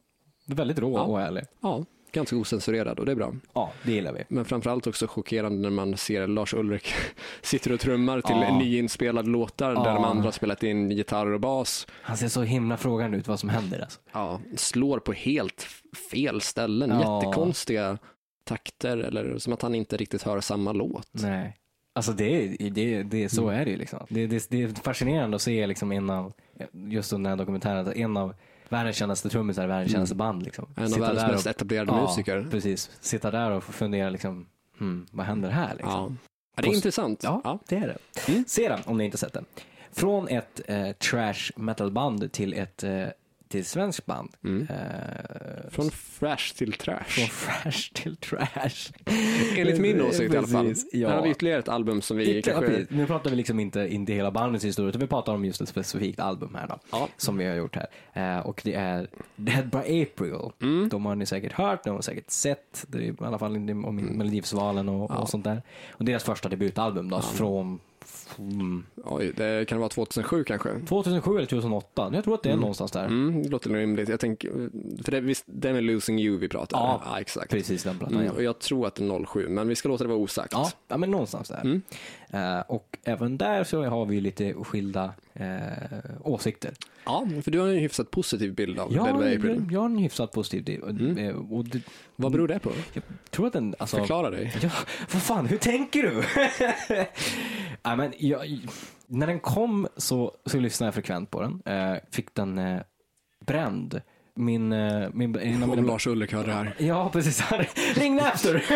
Väldigt rå Ja. och ärlig. ja, ganska osensurerad och det är bra. Ja, det gillar vi. Men framförallt också chockerande när man ser Lars Ulrik sitter och trummar till Ja. nyinspelade låtar där Ja. de andra har spelat in gitarr och bas. Han ser så himla frågande ut vad som händer alltså. Ja, slår på helt fel ställen, Ja. jättekonstiga takter eller som att han inte riktigt hör samma låt. Nej. Alltså det det, det, så Mm. är det ju liksom. Det, det, det är fascinerande att se liksom en av, just under den här dokumentären, en av världens kändaste trummisar världens kändaste band. Liksom. Mm. En av världens mest och, etablerade ja, musiker. Precis. Sitta där och fundera liksom, hmm, vad händer här liksom? Ja. Ja, det är Post- intressant. Ja, Ja. det är det. Mm. Se den om ni inte sett den. Från ett eh, trash metal-band till ett eh, till ett svenskt band. Mm. Eh, Från fresh till trash. från fresh till trash. Enligt min åsikt i alla fall. Ja. Här har vi ytterligare ett album som vi Inte, kanske... okej, nu pratar vi liksom inte, inte hela bandets historia, utan vi pratar om just ett specifikt album här då, Ja. som vi har gjort här. Eh, och det är Dead by April. Mm. De har ni säkert hört, de har säkert sett, det är i alla fall om mm. Melodifestivalen och, Ja. och sånt där. Och deras första debutalbum då, Ja. från mm, Oj, det kan vara 2007 kanske. 2007 eller 2008, jag tror att det är Mm. någonstans där. Mm, det låter rimligt. Jag tänker, för det, visst, det är med Losing You vi pratar. Ja. ja exakt. Precis den plattan Mm, och jag tror att det är 07, men vi ska låta det vara osagt. Ja, ja, men någonstans där. Mm. Eh, och även där så har vi lite skilda eh, åsikter. Ja, för du har en hyfsat positiv bild av Jag, Dead by jag, April. jag har en hyfsat positiv. Och, Mm. eh, och det, Vad beror det på? jag tror att den, alltså, Förklara dig. Ja, vad fan, hur tänker du? ja, men jag, när den kom så, så lyssnade jag frekvent på den. Eh, fick den eh, bränd. Min, eh, min, av Om Lars Ulrik hör det här. Ja, precis. Ring Napster!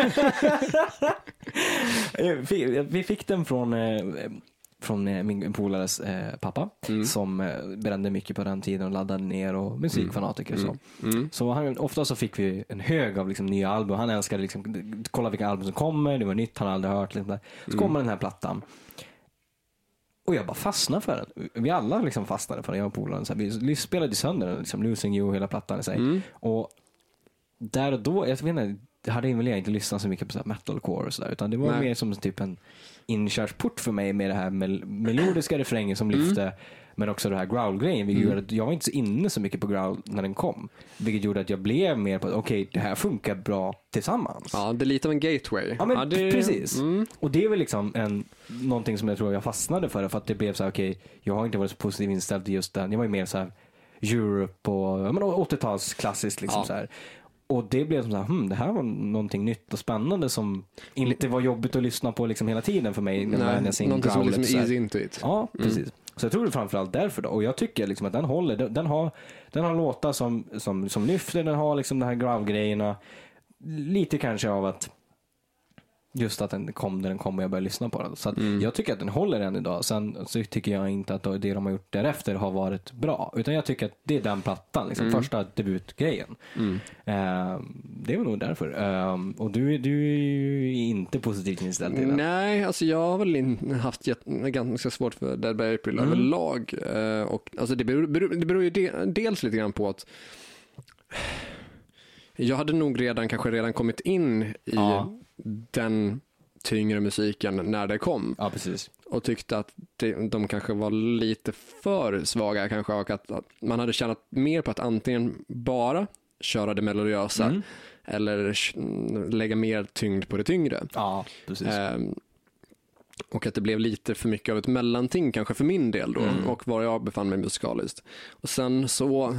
Eh, vi, fick den från, från min polares eh, pappa Mm. som eh, brände mycket på den tiden och laddade ner och musikfanatiker och så. Mm. Så han, ofta så fick vi en hög av liksom nya album. Han älskade liksom, kolla vilka album som kommer, det var nytt, han hade aldrig hört. Liksom där. Så kommer den här plattan. Och jag bara fastnade för den. Vi alla liksom fastnade för den, jag och polaren. Så här, Vi spelade sönder den, liksom, Losing You, hela plattan i sig. Mm. Och där och då, jag vet inte, hade väl inte lyssnat så mycket på så här metalcore och sådär. Utan det var Nej. mer som typ en inkörsport för mig med det här mel- melodiska refrängen som lyfte. Men också det här growl-grejen. Vilket gjorde att jag var inte så inne så mycket på growl när den kom. Vilket gjorde att jag blev mer på att okej, det här funkar bra tillsammans. Ja, det är lite av en gateway. Ja, men det... precis. Mm. Och det är väl liksom en, någonting som jag tror jag fastnade för. För att det blev så här, okej, jag har inte varit så positiv inställd till just den. Jag var ju mer så här Europe och ja, men 80-tals klassiskt liksom Ja. så här. Och det blev som så här, hmm, det här var någonting nytt och spännande som inte var jobbigt att lyssna på liksom hela tiden för mig. När Nej, in i någonting som liksom easy into it. Ja, precis. Så jag tror det är framförallt därför då. Och jag tycker liksom att den håller. Den, den har, den har låtar som, som, som lyfter, den har liksom de här growl-grejerna. Lite kanske av att just att den kom när den kom och jag började lyssna på den. Så Mm. jag tycker att den håller än idag. Sen så tycker jag inte att det de har gjort därefter har varit bra. Utan jag tycker att det är den plattan, liksom, Mm. första debutgrejen. Mm. Eh, det är nog därför. Eh, och du, du är ju inte positivt inställd till den. Nej, alltså jag har väl haft ganska svårt för Dead by April Mm. överlag. Eh, och, alltså det, beror, beror, det beror ju de, dels lite grann på att jag hade nog redan kanske redan kommit in i Ja. Den tyngre musiken när det kom Ja, precis. och tyckte att de kanske var lite för svaga kanske och att, att man hade tjänat mer på att antingen bara köra det melodiösa Mm. eller lägga mer tyngd på det tyngre. Ja, precis. Ehm, och att det blev lite för mycket av ett mellanting kanske för min del då Mm. och var jag befann mig musikaliskt. Och sen så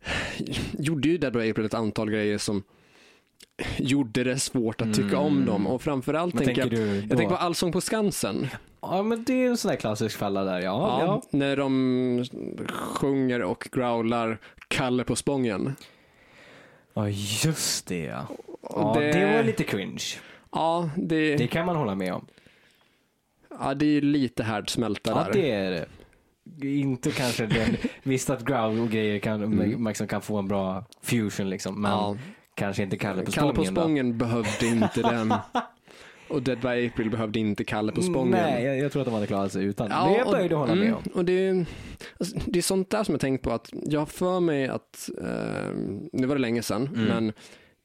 gjorde ju Dead April ett antal grejer som gjorde det svårt att tycka om Mm. dem och framförallt Vad tänker jag, du då? jag tänker på Allsång på Skansen. Ja, men det är en sån där klassisk fälla där. Ja, Ja, ja. När de sjunger och growlar Kalle på Spången. Ja, just det ja. Ja det- det... var lite cringe. Ja, det, Det kan man hålla med om. ja, det är ju lite härdsmälta Ja, där. det är det. Inte kanske den, visst att growl och grejer kan, Mm. liksom kan få en bra fusion liksom, men Ja. Kanske inte Kalle på Kalle på Spången. då. Spången behövde inte den. Och Dead by April behövde inte Kalle på Spången. Nej, jag, jag tror att de hade klarat sig utan. Ja, det jag hålla med mm, om. Och det, alltså, det är sånt där som jag tänkt på att jag har för mig att, eh, nu var det länge sedan, Mm. men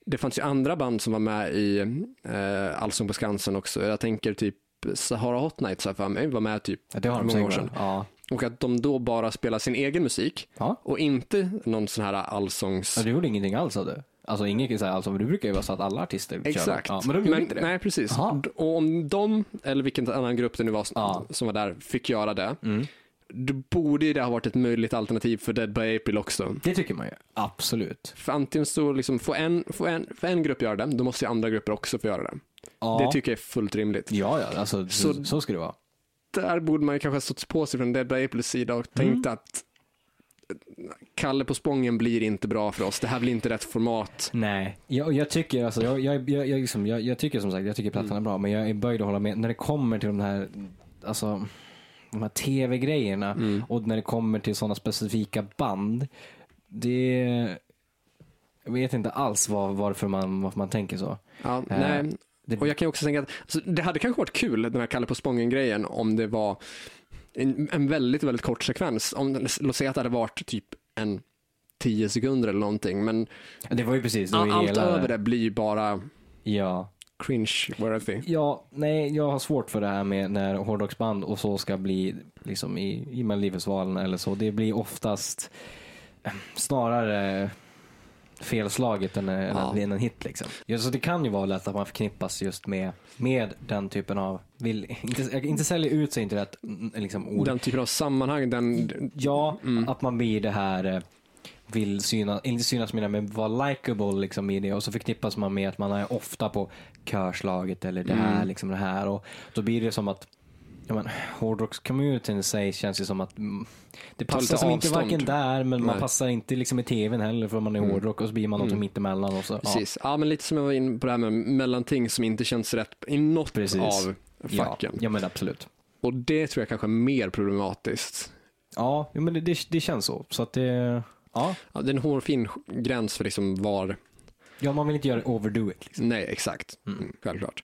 det fanns ju andra band som var med i eh, Allsång på Skansen också. Jag tänker typ Sahara Hot Nights jag för mig, var med typ Ja, det har många år sedan. Ja. Och att de då bara spelar sin egen musik Ja. och inte någon sån här allsångs... ja, du gjorde ingenting alls av det. Alltså inget så här, alltså, du brukar ju vara så att alla artister kör. Exakt. Ja, men de gjorde inte det. Nej, precis. Jaha. Och om de, eller vilken annan grupp det nu var Ja. som var där, fick göra det, Mm. då borde ju det ha varit ett möjligt alternativ för Dead by April också. Det tycker man ju. Absolut. För antingen så liksom, får en, får en, får en grupp göra det, då måste ju andra grupper också få göra det. Ja. Det tycker jag är fullt rimligt. Ja, ja, alltså så, Så- så ska det vara. Där borde man ju kanske ha stått på sig från Dead by Aprils sida och tänkt Mm. att Kalle på Spången blir inte bra för oss. Det här blir inte rätt format. Nej, jag, jag tycker alltså, jag, jag, jag, jag, liksom, jag, jag tycker som sagt, jag tycker plattan är bra, men jag är böjd att hålla med. När det kommer till de här, alltså, de här tv-grejerna och när det kommer till sådana specifika band, det, jag vet inte alls var, varför, man, varför man tänker så. Ja, nej. det- Och jag kan också tänka att alltså, det hade kanske varit kul, den här Kalle på Spången-grejen, om det var en, en väldigt, väldigt kort sekvens. Om, låt säga att det hade varit typ en tio sekunder eller någonting, men Det var ju precis, det var allt hela, över det blir ju bara Ja. cringe-worthy. Ja, nej, jag har svårt för det här med när hårdrocksband och så ska bli liksom i, i Melodifestivalen eller så. Det blir oftast eh, snarare felslaget än, Ja. än en hit liksom. Ja, så det kan ju vara lätt att man förknippas just med, med den typen av, vill, inte, inte sälja ut sig inte rätt liksom, ord. Den typen av sammanhang, den, Ja, Mm. att man blir det här eh, vill synas, inte synas det, men vara likable liksom i det och så förknippas man med att man är ofta på körslaget eller det här, Mm. liksom det här och då blir det som att ja, men, hårdrockscommunityn i sig känns ju som att mm, det passar som inte avstånd. varken där men man Nej. passar inte liksom i tvn heller för man är Mm. hårdrock och så blir man något Mm. mittemellan och så. Ja, precis. Ja, men lite som jag var inne på det här med mellanting som inte känns rätt i något Precis. av ja, facken. ja men absolut. Och det tror jag kanske är mer problematiskt. Ja, jo, men det, det, det känns så. Så att det, ja, Ja, det är en hårfin gräns för liksom var ja man vill inte göra overdo it. Liksom. Nej, exakt. Mm, självklart.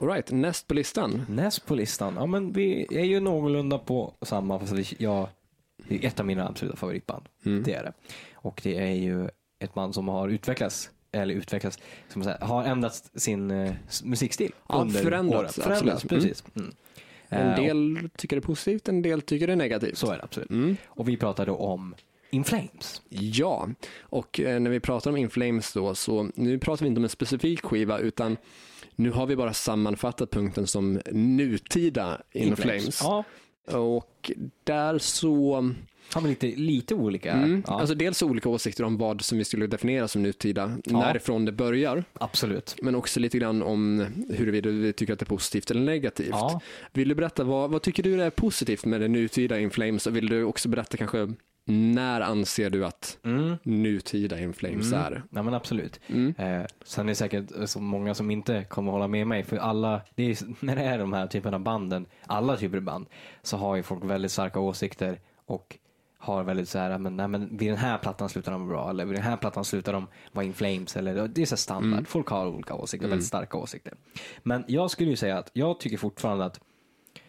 All right, näst på listan. Näst på listan, ja men vi är ju någorlunda på samma, fast ja, det är ett av mina absoluta favoritband. Mm. Det är det. Och det är ju ett band som har utvecklats, eller utvecklats, som säga, har ändrat sin eh, musikstil. Ja, under förändrats, åren. Förändrats, absolut. precis. Mm. En Eh, del tycker det är positivt, en del tycker det är negativt. så är det absolut. Mm. Och vi pratade om In Flames. Ja, och eh, när vi pratar om In Flames då, så nu pratar vi inte om en specifik skiva, utan nu har vi bara sammanfattat punkten som nutida In, Flames. Ja, Och där så, har vi lite, lite olika. mm, ja, alltså dels olika åsikter om vad som vi skulle definiera som nutida, närifrån det börjar, absolut. men också lite grann om huruvida vi tycker att det är positivt eller negativt. Ja. Vill du berätta, vad, vad tycker du är positivt med det nutida In Flames och vill du också berätta kanske när anser du att Mm. nutida In Flames Mm. är? Ja men absolut. Mm. Eh, sen är det säkert så många som inte kommer hålla med mig, för alla, det är, när det är de här typerna av banden, alla typer av band, så har ju folk väldigt starka åsikter och har väldigt så här, men, nej, men vid den här plattan slutar de bra, eller vid den här plattan slutar de vara in flames, eller det är så standard. Mm. Folk har olika åsikter, väldigt starka åsikter. Men jag skulle ju säga att jag tycker fortfarande att,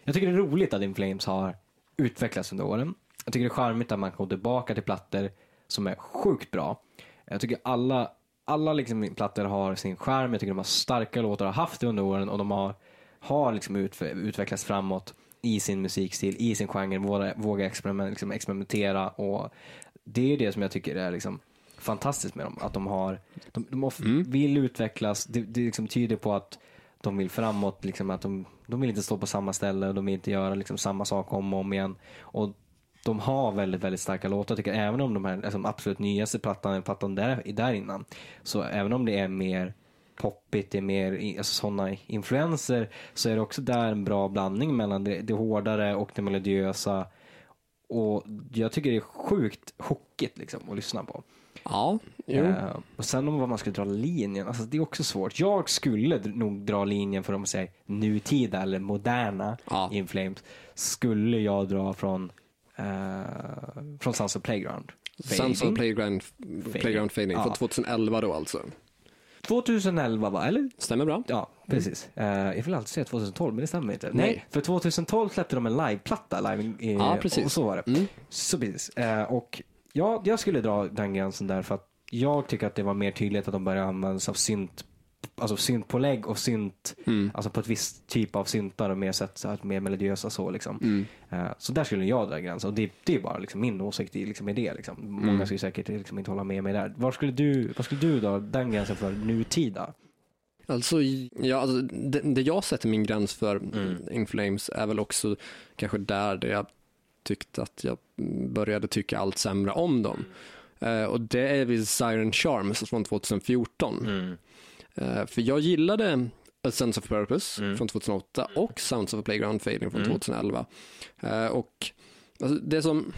jag tycker det är roligt att In Flames har utvecklats under åren. Jag tycker det är charmigt att man går tillbaka till plattor som är sjukt bra. Jag tycker alla, alla liksom plattor har sin charm. Jag tycker de har starka låtar, har haft det under åren och de har, har liksom ut, utvecklats framåt i sin musikstil, i sin genre, våga, våga experiment, liksom experimentera och det är det som jag tycker är liksom fantastiskt med dem. Att de har, de, de of, vill utvecklas, det, det liksom tyder på att de vill framåt, liksom att de, de vill inte stå på samma ställe, de vill inte göra liksom samma sak om och om igen. Och de har väldigt, väldigt starka låtar. Jag tycker även om de här liksom, absolut nyaste plattan, plattan där, där innan, så även om det är mer poppigt, det är mer alltså, sådana influenser, så är det också där en bra blandning mellan det, det hårdare och det melodiösa. Och jag tycker det är sjukt hookigt liksom, att lyssna på. Ja, jo. Eh, och sen om vad man skulle dra linjen, alltså det är också svårt. Jag skulle nog dra linjen för om man säger nutida eller moderna Ja. In Flames, skulle jag dra från, uh, från Sons of Playground. Sons of Fading. Playground, Playground Fading Ja. från 2011 då alltså. 2011 va, eller? Stämmer bra. Ja, precis. Eh, jag vill alltid säga 2012, men det stämmer inte. Nej. för 2012 släppte de en liveplatta, live, eh, Ja, precis. och så var det. Mm. Så precis. Eh, och ja, jag skulle dra den gränsen där för att jag tycker att det var mer tydligt att de började använda sig av synt, alltså syntpålägg och synt, Mm. alltså på ett visst typ av syntar och mer sätt, så här, mer melodiösa så liksom. Mm. Eh, så där skulle jag dra gränsen och det, det är bara liksom min åsikt i, liksom, i det. Liksom. Många Mm. skulle säkert liksom, inte hålla med mig där. Var skulle du, vad skulle du dra den gränsen för nutida? Alltså, ja, alltså det, det jag sätter min gräns för Mm. In Flames är väl också kanske där det jag tyckte att jag började tycka allt sämre om dem. Eh, och det är vid Siren Charms från 2014. Eh, för jag gillade A Sense of Purpose Mm. från 2008 och Sounds of a Playground Fading från Mm. 2011. Eh, och alltså, det som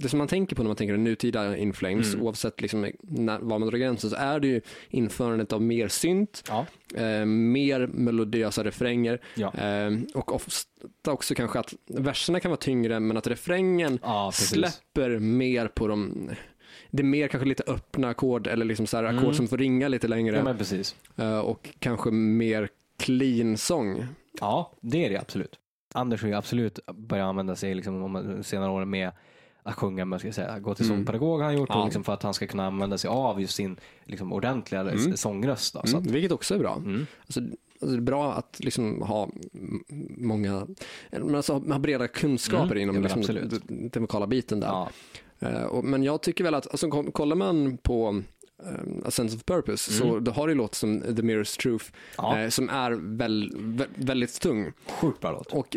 det som man tänker på när man tänker nutida In Flames, Mm. oavsett liksom när, var man drar gränsen, så är det ju införandet av mer synt, Ja. eh, mer melodiösa refränger Ja. eh, och ofta också kanske att verserna kan vara tyngre men att refrängen Ja, släpper mer på de det är mer kanske lite öppna ackord eller liksom så här ackord Mm. som får ringa lite längre Ja, eh, och kanske mer clean sång. Ja, det är det absolut. Anders har ju absolut börjat använda sig liksom, senare åren med att sjunga, men ska säga, gå till Mm. sångpedagog har han gjort Ja. liksom för att han ska kunna använda sig av just sin liksom, ordentliga Mm. sångröst. Då, så Mm, att, vilket också är bra. mm. Alltså, alltså det är bra att liksom ha många, men alltså ha breda kunskaper Mm, inom liksom den, den vokala biten där. Ja. Eh, men jag tycker väl att, alltså, ko- kollar man på um, A Sense of Purpose så Mm. då har det låt som The Mirror's Truth Ja. eh, som är väl, vä- väldigt tung. Sjukt bra låt. Och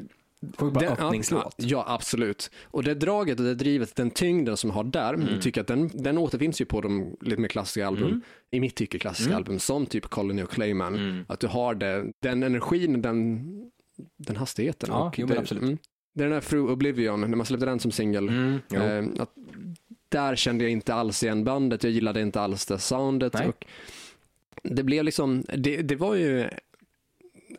Sjukt bra öppningslåt. Ja, absolut. Och det draget och det drivet, den tyngden som har där, Mm. jag tycker att den, den återfinns ju på de lite mer klassiska album, Mm. i mitt tycke klassiska Mm. album, som typ Colony och Clayman. Mm. Att du har det, den energin, den, den hastigheten. Ja, och jo, det, absolut. Det är den här Through Oblivion, när man släppte den som singel. Mm. Eh, där kände jag inte alls igen bandet, jag gillade inte alls det soundet. Nej. Och det blev liksom, det, det var ju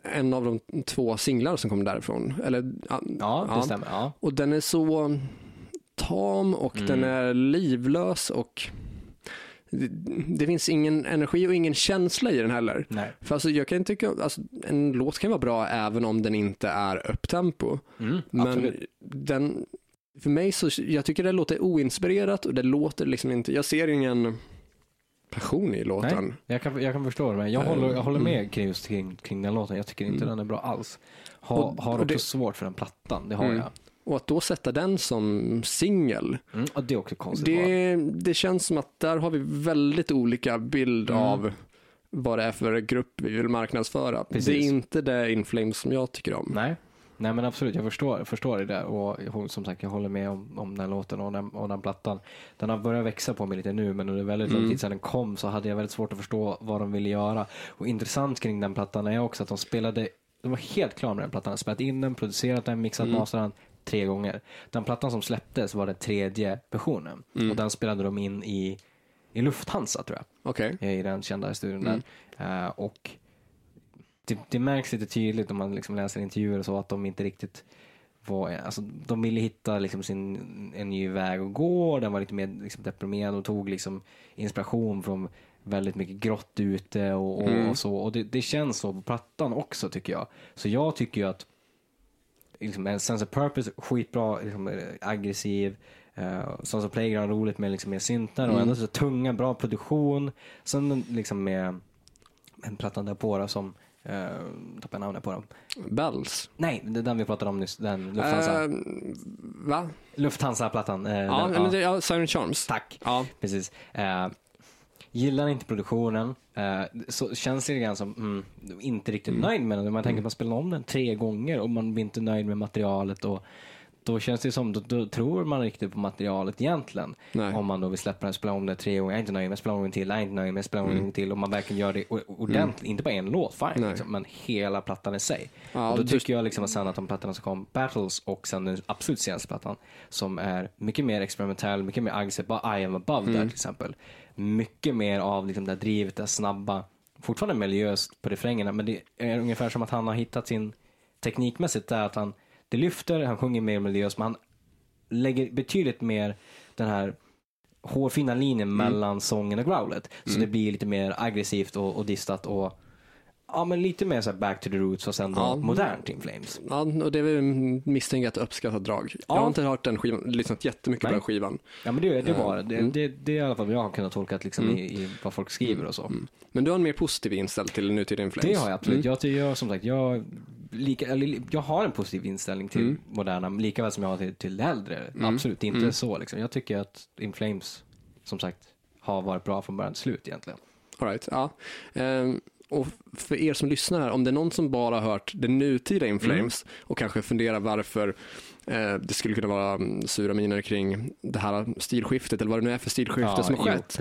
en av de två singlar som kom därifrån. Eller, ja, Ja, det stämmer. Ja. Och den är så tam och Mm. den är livlös och det, finns ingen energi och ingen känsla i den heller. Nej. För alltså jag kan tycka, alltså, en låt kan vara bra även om den inte är upptempo. Mm. Men Absolut. den, för mig så, jag tycker det låter oinspirerat och det låter liksom inte, jag ser ingen passion i låten. Nej, jag kan, jag kan förstå det, men jag håller, jag håller mm. med kring, just kring, kring den låten. Jag tycker inte Mm. den är bra alls. Ha, Och- har också det- svårt för den plattan, det har Mm. jag. Och att då sätta den som singel, Mm. Det är också konstigt. det, det känns som att där har vi väldigt olika bild Mm. av vad det är för grupp vi vill marknadsföra. Precis. Det är inte det Inflames som jag tycker om. Nej. Nej men absolut, jag förstår, förstår det där och jag- som sagt jag håller med om, om den här låten och den, och den plattan. Den har börjat växa på mig lite nu men under väldigt lång Mm. tid sedan den kom så hade jag väldigt svårt att förstå vad de ville göra. Och intressant kring den plattan är också att de spelade, de var helt klara med den plattan, spelat in den, producerat den, mixat, Mm. masterat den tre gånger. Den plattan som släpptes var den tredje versionen Mm. och den spelade de in i, i Lufthansa tror jag Okej. i den kända studion Mm. där. Eh, och det, det märks lite tydligt om man liksom läser intervjuer och så att de inte riktigt var, alltså, de ville hitta liksom sin, en ny väg att gå, den var lite mer liksom, deprimerad och tog liksom inspiration från väldigt mycket grått ute och, och, Mm. och så. Och det, det känns så på plattan också tycker jag. Så jag tycker ju att liksom, en Sense of Purpose, skitbra, liksom, eh, aggressiv. Uh, Sons of Playground, roligt med liksom, mer syntar och Mm. ändå så tunga, bra produktion. Sen liksom med en plattan där på som, uh, tappade namnet på dem. Bells. Nej, det är den vi pratade om nyss, den Lufthansa. Eh, va? Lufthansa-plattan. eh, Ja, den, men det, ja, Siren Charms. Tack, Ja. precis. Uh, gillar inte produktionen, eh, så känns det grann som mm, inte riktigt Mm. nöjd med den. Man tänker att man spelar om den tre gånger och man blir inte nöjd med materialet. Och, då känns det som, då, då tror man riktigt på materialet egentligen. Nej. Om man då vill släppa den, spela om det tre gånger, jag är inte nöjd med, spela om den till, jag är inte nöjd med, spela om Mm. den till. Och man verkligen gör det o- ordentligt, inte bara en låt, fine, liksom, men hela plattan i sig. Ja, och då tycker jag liksom att sen att de plattorna som kom, Battles och sen den absolut senaste plattan, som är mycket mer experimentell, mycket mer aggressiv, bara I am above Mm. där till exempel. Mycket mer av liksom det här drivet, det här snabba, fortfarande miljöst på refrängerna, men det är ungefär som att han har hittat sin teknikmässigt där att han, det lyfter, han sjunger mer melodiöst, men han lägger betydligt mer den här hårfina linjen Mm. mellan sången och growlet. Så det blir lite mer aggressivt och, och distat och ja, men lite mer så här back to the roots och sen Ja. modernt In Flames. Ja, och det är väl misstänkt ett uppskattat drag. Jag har inte hört den skivan, lyssnat jättemycket på Nej. den skivan. Ja men det, det var det, Mm. det, det är i alla fall vad jag har kunnat tolka liksom i, i vad folk skriver och så. Men du har en mer positiv inställning till nutida In Flames. Det har jag absolut. Mm. Jag, jag, som sagt, jag, lika, jag har en positiv inställning till Mm. moderna, lika väl som jag har till, till äldre. Absolut, inte så liksom. Jag tycker att In Flames, som sagt, har varit bra från början till slut egentligen. All right, ja. Ehm, och för er som lyssnar om det är någon som bara har hört det nutida Mm. In Flames och kanske funderar varför eh, det skulle kunna vara mm, sura miner kring det här stilskiftet eller vad det nu är för stilskifte som har skett.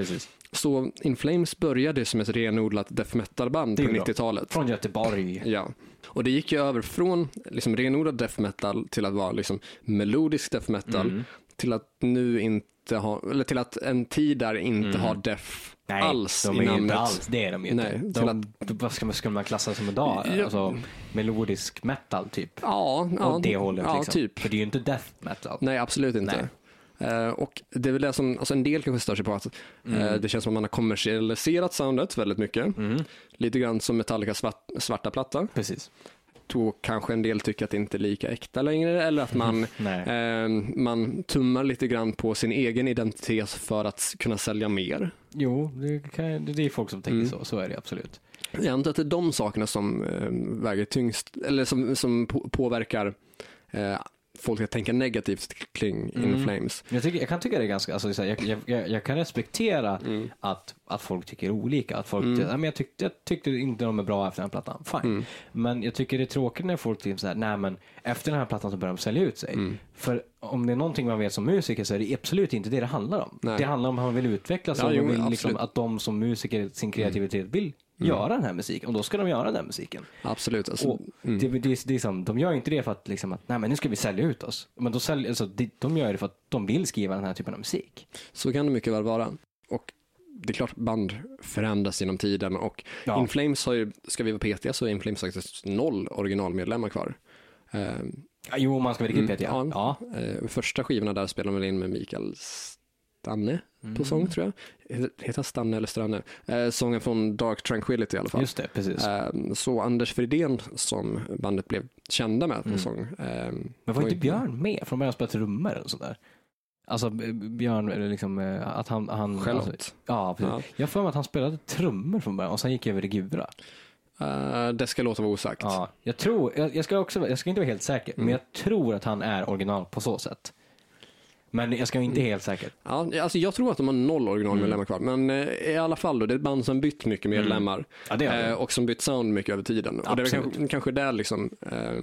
Så In Flames började som ett renodlat death metal-band på är bra. 90-talet. Från Göteborg. Ja, och det gick ju över från liksom renodlad death metal till att vara liksom melodisk death metal Mm. Till att nu inte ha, eller till att en tid där inte ha death Nej, alls de i är ju namnet. inte alls, det är de ju Nej, inte. De, vad ska man, skulle man klassa som idag? Ja. Alltså, melodisk metal typ. Ja, ja, det hållet ja liksom. typ. För det är ju inte death metal. Nej, absolut inte. Eh, och det är väl det som, alltså en del kanske stör sig på att Mm. eh, det känns som att man har kommersialiserat soundet väldigt mycket. Mm. Lite grann som Metallicas svart, svarta platta. Precis. Då kanske en del tycker att det inte är lika äkta längre eller att man, eh, man tummar lite grann på sin egen identitet för att kunna sälja mer. Jo, det, kan, det är folk som tänker Mm. så. Så är det absolut. Jag antar att det är de sakerna som eh, väger tyngst, eller som, som på, påverkar eh, folk att tänka negativt kring In Mm. Flames. Jag, tycker, jag kan tycka det är ganska, alltså, jag, jag, jag, kan respektera Mm. att, att folk tycker olika. Att folk, ja, men jag, tyckte, jag tyckte inte de är bra efter den här plattan, fine. Mm. Men jag tycker det är tråkigt när folk typ såhär, nej men efter den här plattan så börjar de sälja ut sig. Mm. För om det är någonting man vet som musiker så är det absolut inte det det handlar om. Nej. Det handlar om hur man vill utvecklas Ja, och jo, vill liksom. Mm. att de som musiker, sin kreativitet vill göra den här musiken. Och då ska de göra den musiken. Absolut. Alltså, Och det, det, det är som, de gör inte det för att, liksom, att nej, men nu ska vi sälja ut oss. Men då säljer, alltså, de, de gör det för att de vill skriva den här typen av musik. Så kan det mycket väl vara. Och det är klart band förändras genom tiden och Ja. In Flames har ju, ska vi vara petiga så är In Flames faktiskt noll originalmedlemmar kvar. Ja, jo, om man ska vara riktigt petig. Mm, Ja. ja. eh, första skivorna där spelar man in med Mikael Stanne Mm. på sång tror jag. Heter- han Stanne eller Stranne? Eh, sången från Dark Tranquility i alla fall. Just det, precis. Eh, så Anders Fridén som bandet blev kända med på Mm. sång. Eh, Men var inte Björn med från början och spelade trummor eller sådär? Alltså Björn, eller liksom eh, att han... han Charlotte. Alltså, ja, precis. Ja. Jag för mig att han spelade trummor från början och sen gick över till gura. Eh, det ska låta vara osagt. Ja, jag tror, jag, jag ska också, jag ska inte vara helt säker, Mm. men jag tror att han är original på så sätt. Men jag ska inte Mm. helt säker. Ja, alltså jag tror att de har noll originalmedlemmar kvar, men eh, i alla fall då, det är ett band som bytt mycket medlemmar Ja, det det. eh, och som bytt sound mycket över tiden. Och det är Absolut. kanske, kanske där liksom, eh,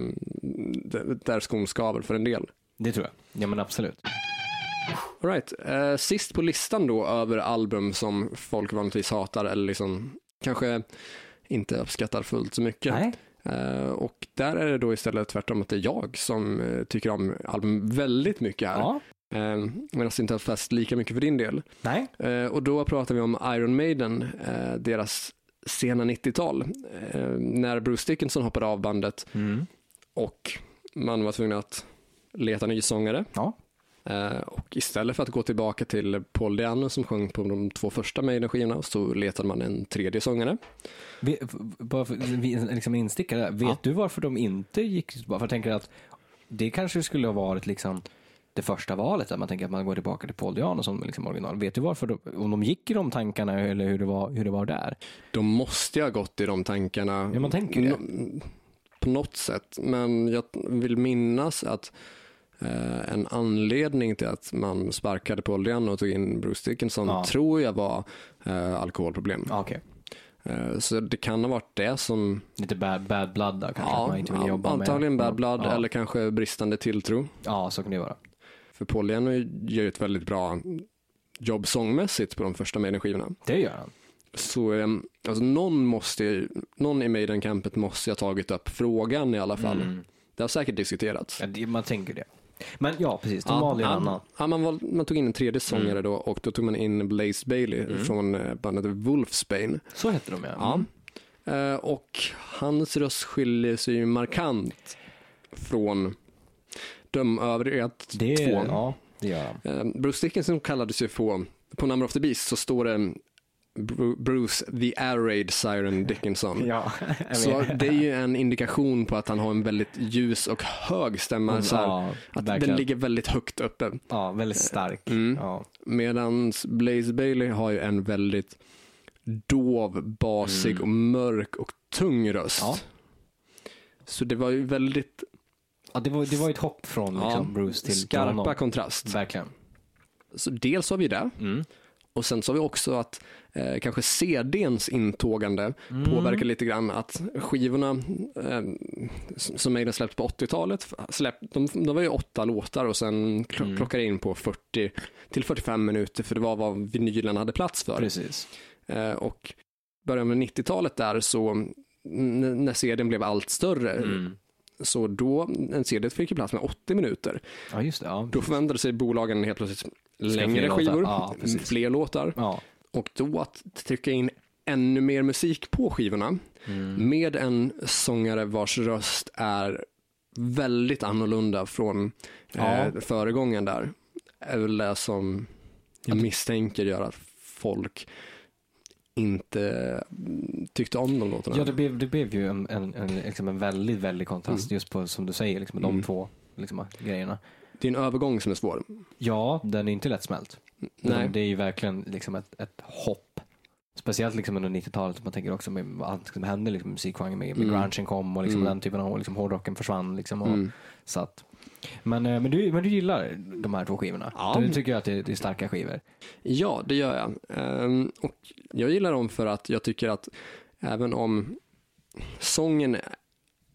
där- skon skaver för en del. Det tror jag. Ja men absolut. All right. sist på listan då över album som folk vanligtvis hatar eller liksom kanske inte uppskattar fullt så mycket. Nej. Och där är det då istället tvärtom att det är jag som tycker om album väldigt mycket här. Ja. Eh, Medan det inte har fäst lika mycket för din del. Nej. Eh, och då pratar vi om Iron Maiden, eh, deras sena 90-tal. Eh, när Bruce Dickinson hoppade av bandet Mm. och man var tvungen att leta ny sångare. Ja. Och istället för att gå tillbaka till Paul Diano som sjöng på de två första Maiden-skivorna så letade man en tredje sångare. Vi, bara för, vi, liksom instickare. Vet Ja. du varför de inte gick? För jag tänker att det kanske skulle ha varit liksom det första valet, där man tänker att man går tillbaka till Paul Diano som liksom original. Vet du varför, de, om de gick i de tankarna eller hur det var, hur det var där? De måste ju ha gått i de tankarna. Ja, man tänker det. På något sätt, men jag vill minnas att eh, en anledning till att man sparkade Paul Diano och tog in Bruce Dickinson Ja. tror jag var eh, alkoholproblem. Ja, Okej, Eh, så det kan ha varit det som, lite bad, bad blood där kanske, att man inte vill ja, jobba med. antagligen bad blood ja. eller kanske bristande tilltro. Ja, så kan det vara. För Paul Diano gör ju ett väldigt bra jobb sångmässigt på de första Maiden-skivorna. Det gör han. Så eh, alltså någon, måste, någon i Maiden-campet måste ha tagit upp frågan i alla fall. Mm. Det har säkert diskuterats. Ja, det, man tänker det. Men ja, precis. De Ja, valde en annan. Ja, man, val, man tog in en tredje sångare Mm. då och då tog man in Blaze Bailey från eh, bandet Wolfsbane. Så hette de ja. Ja. Eh, och hans röst skiljer sig ju markant från de övriga Det, två. ja, det gör han. Eh, Bruce Dickinson kallades ju få på Number of the Beast så står det Bru- Bruce the Air Raid Siren Dickinson. Ja, Så det är ju en indikation på att han har en väldigt ljus och hög stämma. Så här, ja, att verkligen. den ligger väldigt högt uppe. ja, väldigt stark. Mm. Ja. Medan Blaze Bailey har ju en väldigt dov, basig och mörk och tung röst. Mm. Ja. Så det var ju väldigt Ja, det, var, det var ett hopp från liksom, ja, Bruce till skarpa honom. kontrast. Verkligen. Så dels har vi det. Mm. Och sen så har vi också att eh, kanske CDns intågande Mm. påverkar lite grann att skivorna eh, som Maiden släppt på 80-talet, släpp, de, de var ju åtta låtar och sen kl- Mm. klockade in på 40 till 45 minuter för det var vad vinylen hade plats för. Precis. Eh, och början med 90-talet där så när CDn blev allt större Mm. Så då en CD fick ju plats med 80 minuter. Ja, just det. Ja. Då förväntade sig bolagen helt plötsligt längre fler skivor, Ja, fler låtar Ja. och då att trycka in ännu mer musik på skivorna Mm. med en sångare vars röst är väldigt annorlunda från Ja. eh, föregångaren där är väl det som jag Ja. misstänker gör att folk inte mm, tyckte om de låtarna. Ja, det blev, det blev ju en, en, en, liksom en väldigt, väldigt kontrast Mm. just på, som du säger, liksom, de Mm. två liksom, grejerna. Det är en övergång som är svår. Ja, den är inte lättsmält. Nej. Det är ju verkligen liksom ett, ett hopp. Speciellt liksom under 90-talet, man tänker också med allt som hände liksom, musikgenren med, med Mm. grungen kom och liksom Mm. den typen av liksom, hårdrocken försvann. Liksom, och, Mm. så att, men, eh, men, du, men du gillar de här två skivorna? Ja. Du tycker att det, är starka skivor? Ja, det gör jag. Ehm, och jag gillar dem för att jag tycker att även om sången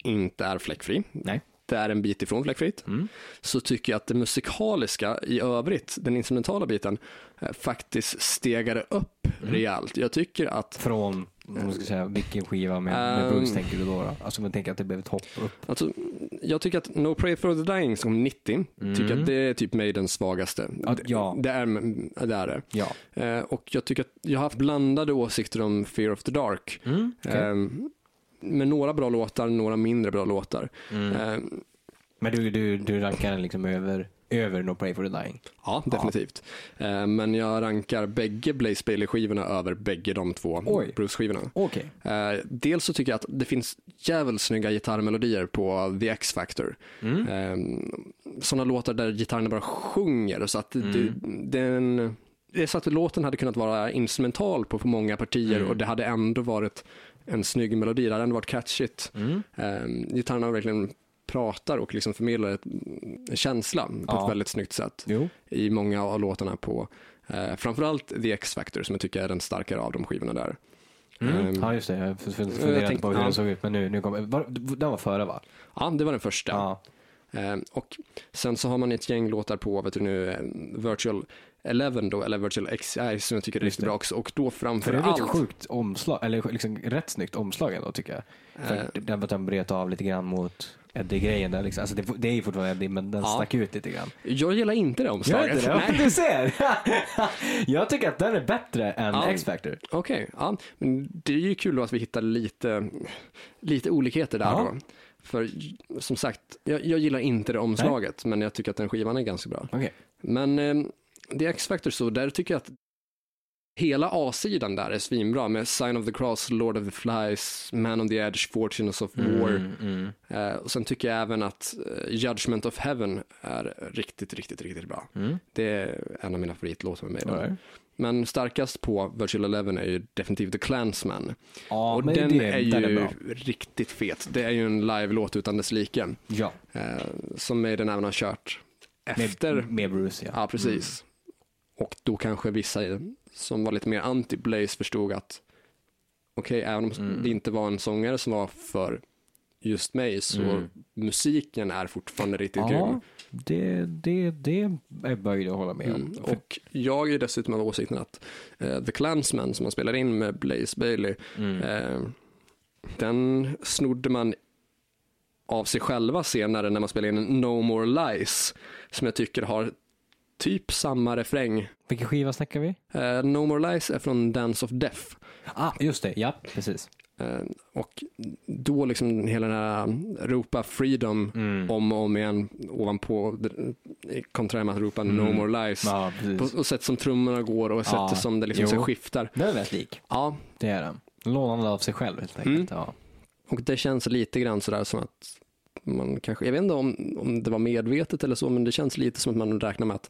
inte är fläckfri, Nej. det är en bit ifrån fläckfritt, Mm. så tycker jag att det musikaliska i övrigt, den instrumentala biten, eh, faktiskt stegade upp Mm. rejält. Jag tycker att Från, om man ska säga, vilken skiva med, med Ehm. Bruce tänker du då? då? Alltså man tänker att det blev ett hopp upp. Alltså, jag tycker att No Pray for the Dying som 90, tycker Mm. att det är typ Maidens svagaste. Ja, ja. Det, är, det är det. Ja. Eh, och jag tycker att jag har haft blandade åsikter om Fear of the Dark. Mm. okej. Ehm, med några bra låtar, några mindre bra låtar. Mm. Ehm, Men du, du, du rankar den liksom över, över No Pray for the Dying? ja, definitivt. Ehm, men jag rankar bägge Blaze Bailey-skivorna över bägge de två. Bruce-skivorna. Okej. Ehm, dels så tycker jag att det finns jävligt snygga gitarrmelodier på The X-Factor. Mm. Ehm, sådana låtar där gitarrerna bara sjunger så att det, Mm. den, det är så att låten hade kunnat vara instrumental på, på många partier Mm. och det hade ändå varit en snygg melodi, det hade ändå varit catchigt. Mm. Um, gitarrerna verkligen pratar och liksom förmedlar ett, känsla på Ja. ett väldigt snyggt sätt Jo. i många av låtarna på uh, framförallt The X-Factor som jag tycker är den starkare av de skivorna där. Mm. Ehm, ja, just det. Jag f- f- jag funderade tänkte- på hur ja. den såg ut, men nu, nu kommer... Var, den var före va? Ja, det var den första. Ja. Eh, och sen så har man ett gäng låtar på, vet du nu, eh, Virtual 11 då, eller Virtual XI som jag tycker är Just riktigt det. bra också. Och då framför För det är ett sjukt omslag, eller liksom rätt snyggt omslag ändå tycker jag. För Eh. den, den bröt av lite grann mot Eddie-grejen där liksom. Alltså det, det är ju fortfarande Eddie, men den Ja. stack ut lite grann. jag gillar inte det omslaget. Nej. Du ser! jag tycker att den är bättre än Ja. X-Factor. Okej, ja. Men det är ju kul då att vi hittar lite, lite olikheter där Ja. då. För som sagt, jag, jag gillar inte det omslaget, men jag tycker att den skivan är ganska bra. Okej. Men The X-Factor så, där tycker jag att hela A-sidan där är svinbra med Sign of the Cross, Lord of the Flies, Man on the Edge, Fortunes of War. Mm, mm. Eh, och sen tycker jag även att eh, Judgment of Heaven är riktigt, riktigt, riktigt bra. Mm. Det är en av mina favoritlåtar med mig. Right. Men starkast på Virtual Eleven är ju definitivt The Clansman. Ja, och den det, är ju bra. riktigt fet. Det är ju en live-låt utan dess like. Ja, Eh, som Maiden även har kört efter. med, med Bruce ja. Ja, precis. Och då kanske vissa som var lite mer anti-Blaze förstod att okej, även om Mm. det inte var en sångare som var för just mig så Mm. musiken är fortfarande riktigt Ja, grym. det, det, det är jag böjd att hålla med om. Mm. Och jag är dessutom av åsikten att eh, The Clansman som man spelar in med Blaze Bailey, eh, den snodde man av sig själva senare när man spelar in No More Lies, som jag tycker har typ samma refräng. Vilken skiva snackar vi? Eh, no More Lies är från Dance of Death. Ah, just det. Ja, precis. Eh, och då liksom hela den här ropa freedom Mm. om och om igen ovanpå konträr med att ropa No More Lives. Ja. På, och sätt som trummorna går och Ja, sättet som det liksom så skiftar. Den är rätt lik. Ja, Det är den. Lånande av sig själv helt enkelt. Ja. och det känns lite grann sådär som att man kanske, jag vet inte om, om det var medvetet eller så, men det känns lite som att man räknar med att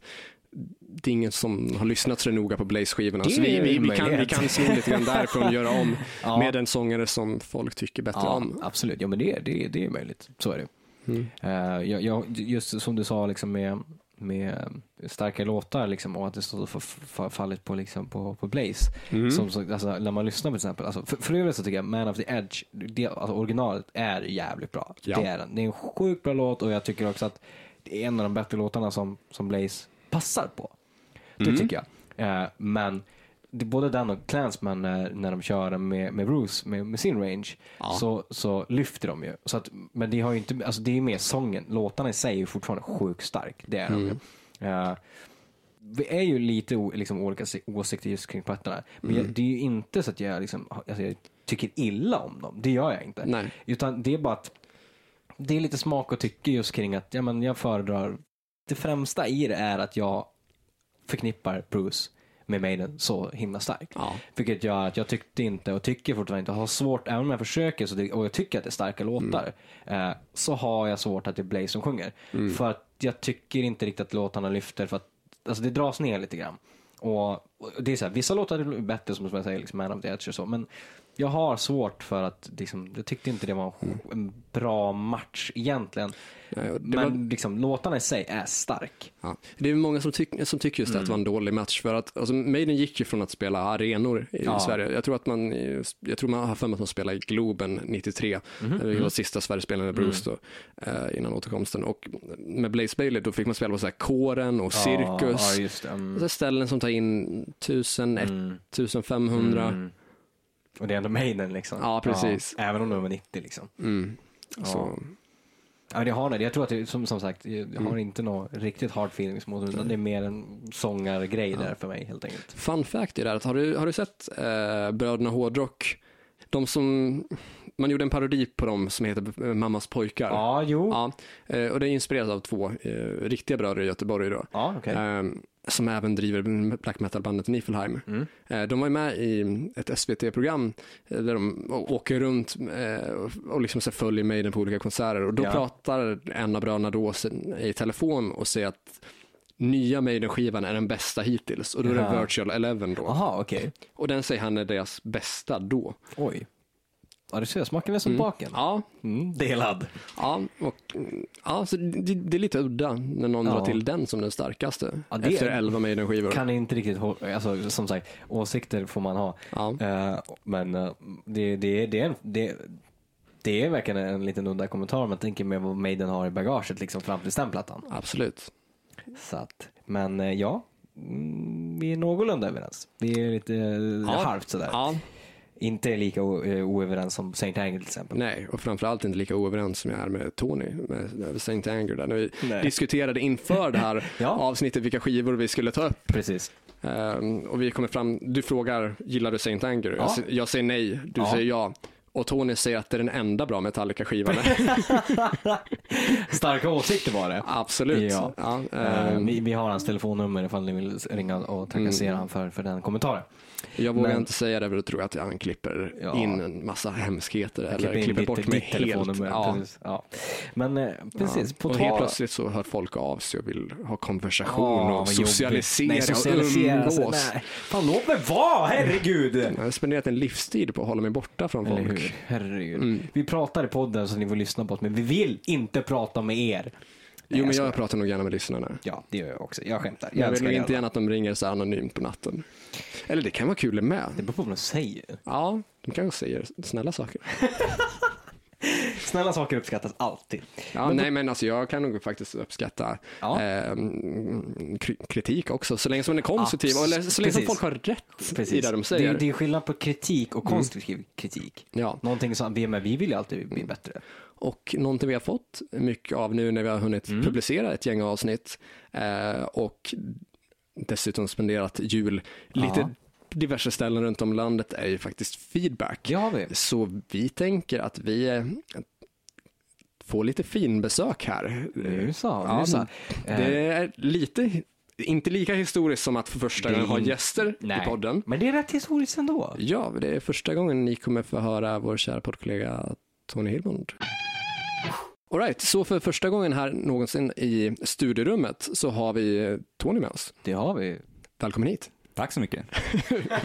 det är ingen som har lyssnat så noga på Blaze-skivorna. Så vi, vi, vi, kan, vi kan sno lite grann därifrån och göra om Ja. med en sångare som folk tycker bättre Ja, om. absolut. Ja, men det, det, det är möjligt. Så är det. Mm. Eh, jag, jag, just som du sa liksom med, med starka låtar liksom, och att det står fallit på, liksom, på, på Blaze. Mm. Som, så- alltså, när man lyssnar på till exempel, alltså, för, för övrigt så tycker jag Man of the Edge, det, alltså, originalet är jävligt bra. Ja. Det är den. Det är en sjukt bra låt och jag tycker också att det är en av de bättre låtarna som, som Blaze passar på. Det Mm. tycker jag. Eh, men det, både den och Clansman när, när de kör med, med Bruce, med, med sin range, Ja. så, så lyfter de ju. Så att, men det har ju inte, alltså det är mer sången. Låtarna i sig är fortfarande sjukt stark. Det är de Mm. ju. Eh, vi är ju lite liksom, olika si- åsikter just kring plattorna. Men Mm. jag, det är ju inte så att jag, liksom, alltså, jag tycker illa om dem. Det gör jag inte. Nej. Utan det är bara att det är lite smak och tycke just kring att ja, men jag föredrar, det främsta i det är att jag förknippar Bruce med Maiden så himla starkt. Ja. Vilket gör att jag tyckte inte och tycker fortfarande inte, har svårt, även om jag försöker så och jag tycker att det är starka låtar, eh, så har jag svårt att det är Blaze som sjunger. För att jag tycker inte riktigt att låtarna lyfter för att alltså det dras ner lite grann. Och, och det är så här, vissa låtar är bättre som jag säger, liksom Man of the Edge och så, men jag har svårt för att, liksom, jag tyckte inte det var en, en bra match egentligen. Nej, Men var- liksom, låtarna i sig är stark. Ja. Det är många som, tyck, som tycker just det, att det var en dålig match för att alltså, Maiden gick ju från att spela arenor i Ja. Sverige. Jag tror att man, jag tror man har för mig att man spelade i Globen 93. Det var sista Sverigespelaren med Bruce då, eh, innan återkomsten. Och med Blaze Bailey då fick man spela på så här kåren och cirkus. Ja, just det. Mm. Och så här ställen som tar in 1000, Mm. 1500. Mm. Och det är ändå Maiden liksom. Ja, precis. Ja, även om de är 90 liksom. Mm. Så, Ja, det har det. Jag tror att det, som, som sagt, jag Mm. har inte något riktigt hard feelings mot utan det är mer en sångargrej där för mig helt enkelt. Fun fact är det här, att har du, har du sett eh, Bröderna Hårdrock? De som, man gjorde en parodi på dem som heter Mammas pojkar. Ja, jo. Ja, eh, och det är inspirerat av två eh, riktiga bröder i Göteborg då. Ja. Eh, som även driver black metal-bandet Niflheim. Mm. Eh, de var med i ett SVT-program eh, där de åker runt eh, och- liksom så följer Maiden på olika konserter. Och då Ja. pratar en av bröderna då i telefon och säger att nya Maiden-skivan är den bästa hittills. Och då är det Ja. Virtual Eleven då. Jaha, okej. Och den säger han är deras bästa då. Oj. Ja, du ser, smaken är som baken. Ja, Mm, delad. ja, och, mm, ja så det, det är lite udda när någon Ja. drar till den som den starkaste. Ja, det efter är- 11 Maiden-skivor. Kan inte riktigt, alltså som sagt, åsikter får man ha. Ja. Eh, men eh, det, det, det, är en, det, det är verkligen en liten udda kommentar om man tänker med vad Maiden har i bagaget liksom fram till den plattan. Absolut. Så att, men eh, ja, mm, vi är någorlunda överens. Vi är lite eh, halvt sådär. Ja, Inte lika o- eh, oöverens som Saint Anger till exempel. nej, och framförallt inte lika oöverens som jag är med Tony, med Saint Anger där. När vi Nej. diskuterade inför det här Ja. avsnittet vilka skivor vi skulle ta upp. Precis. Ehm, och vi kommer fram, du frågar, gillar du Saint Anger? Jag, Ja. sä- jag säger nej, du Ja. säger ja. Och Tony säger att det är den enda bra Metallica-skivan. Starka åsikter var det. Absolut. Ja. Ja, ehm, vi, vi har hans telefonnummer ifall ni vill ringa och trakassera Mm. han för, för den kommentaren. Jag vågar men- inte säga det för då tror jag att han klipper Ja. in en massa hemskheter eller Klipper klipper ditt- bort mig helt. Ja. Precis. Ja. Men eh, precis, Ja. på och helt plötsligt så hör folk av sig och vill ha konversation och socialisera, Nej, socialisera och sig. umgås. Nej. Fan låt mig vara, herregud! Jag har spenderat en livstid på att hålla mig borta från Eller folk. hur? Herregud. Mm. Vi pratar i podden så ni får lyssna på oss, men vi vill inte prata med er. Nej, Jo, men skojar. jag pratar nog gärna med lyssnarna. Ja, det gör jag också. Jag skämtar. Jag, vill älskar nog inte gärna att de ringer så anonymt på natten. Eller det kan vara kul det med. Det beror på vad de säger. Ja, de kanske säger snälla saker. Snälla saker uppskattas alltid. Ja, nej, men alltså jag kan nog faktiskt uppskatta Ja. eh, kri- kritik också, så länge som den är konstruktiv eller så länge som folk har rätt Precis. i det de säger. Det, det är skillnad på kritik och konstruktiv kritik. Ja, Någonting som vi, men vi vill ju alltid bli bättre. Och någonting vi har fått mycket av nu när vi har hunnit Mm. publicera ett gäng avsnitt eh, och dessutom spenderat jul lite Ja. diverse ställen runt om landet är ju faktiskt feedback. Vi. Så vi tänker att vi eh, få lite finbesök här. Nu så. Nu så. Det är lite, inte lika historiskt som att för första gången ha gäster nej. i podden. Men det är rätt historiskt ändå. Ja, det är första gången ni kommer få höra vår kära poddkollega Tony Hillmond. Alright, så för första gången här någonsin i studierummet så har vi Tony med oss. Det har vi. Välkommen hit. Tack så mycket.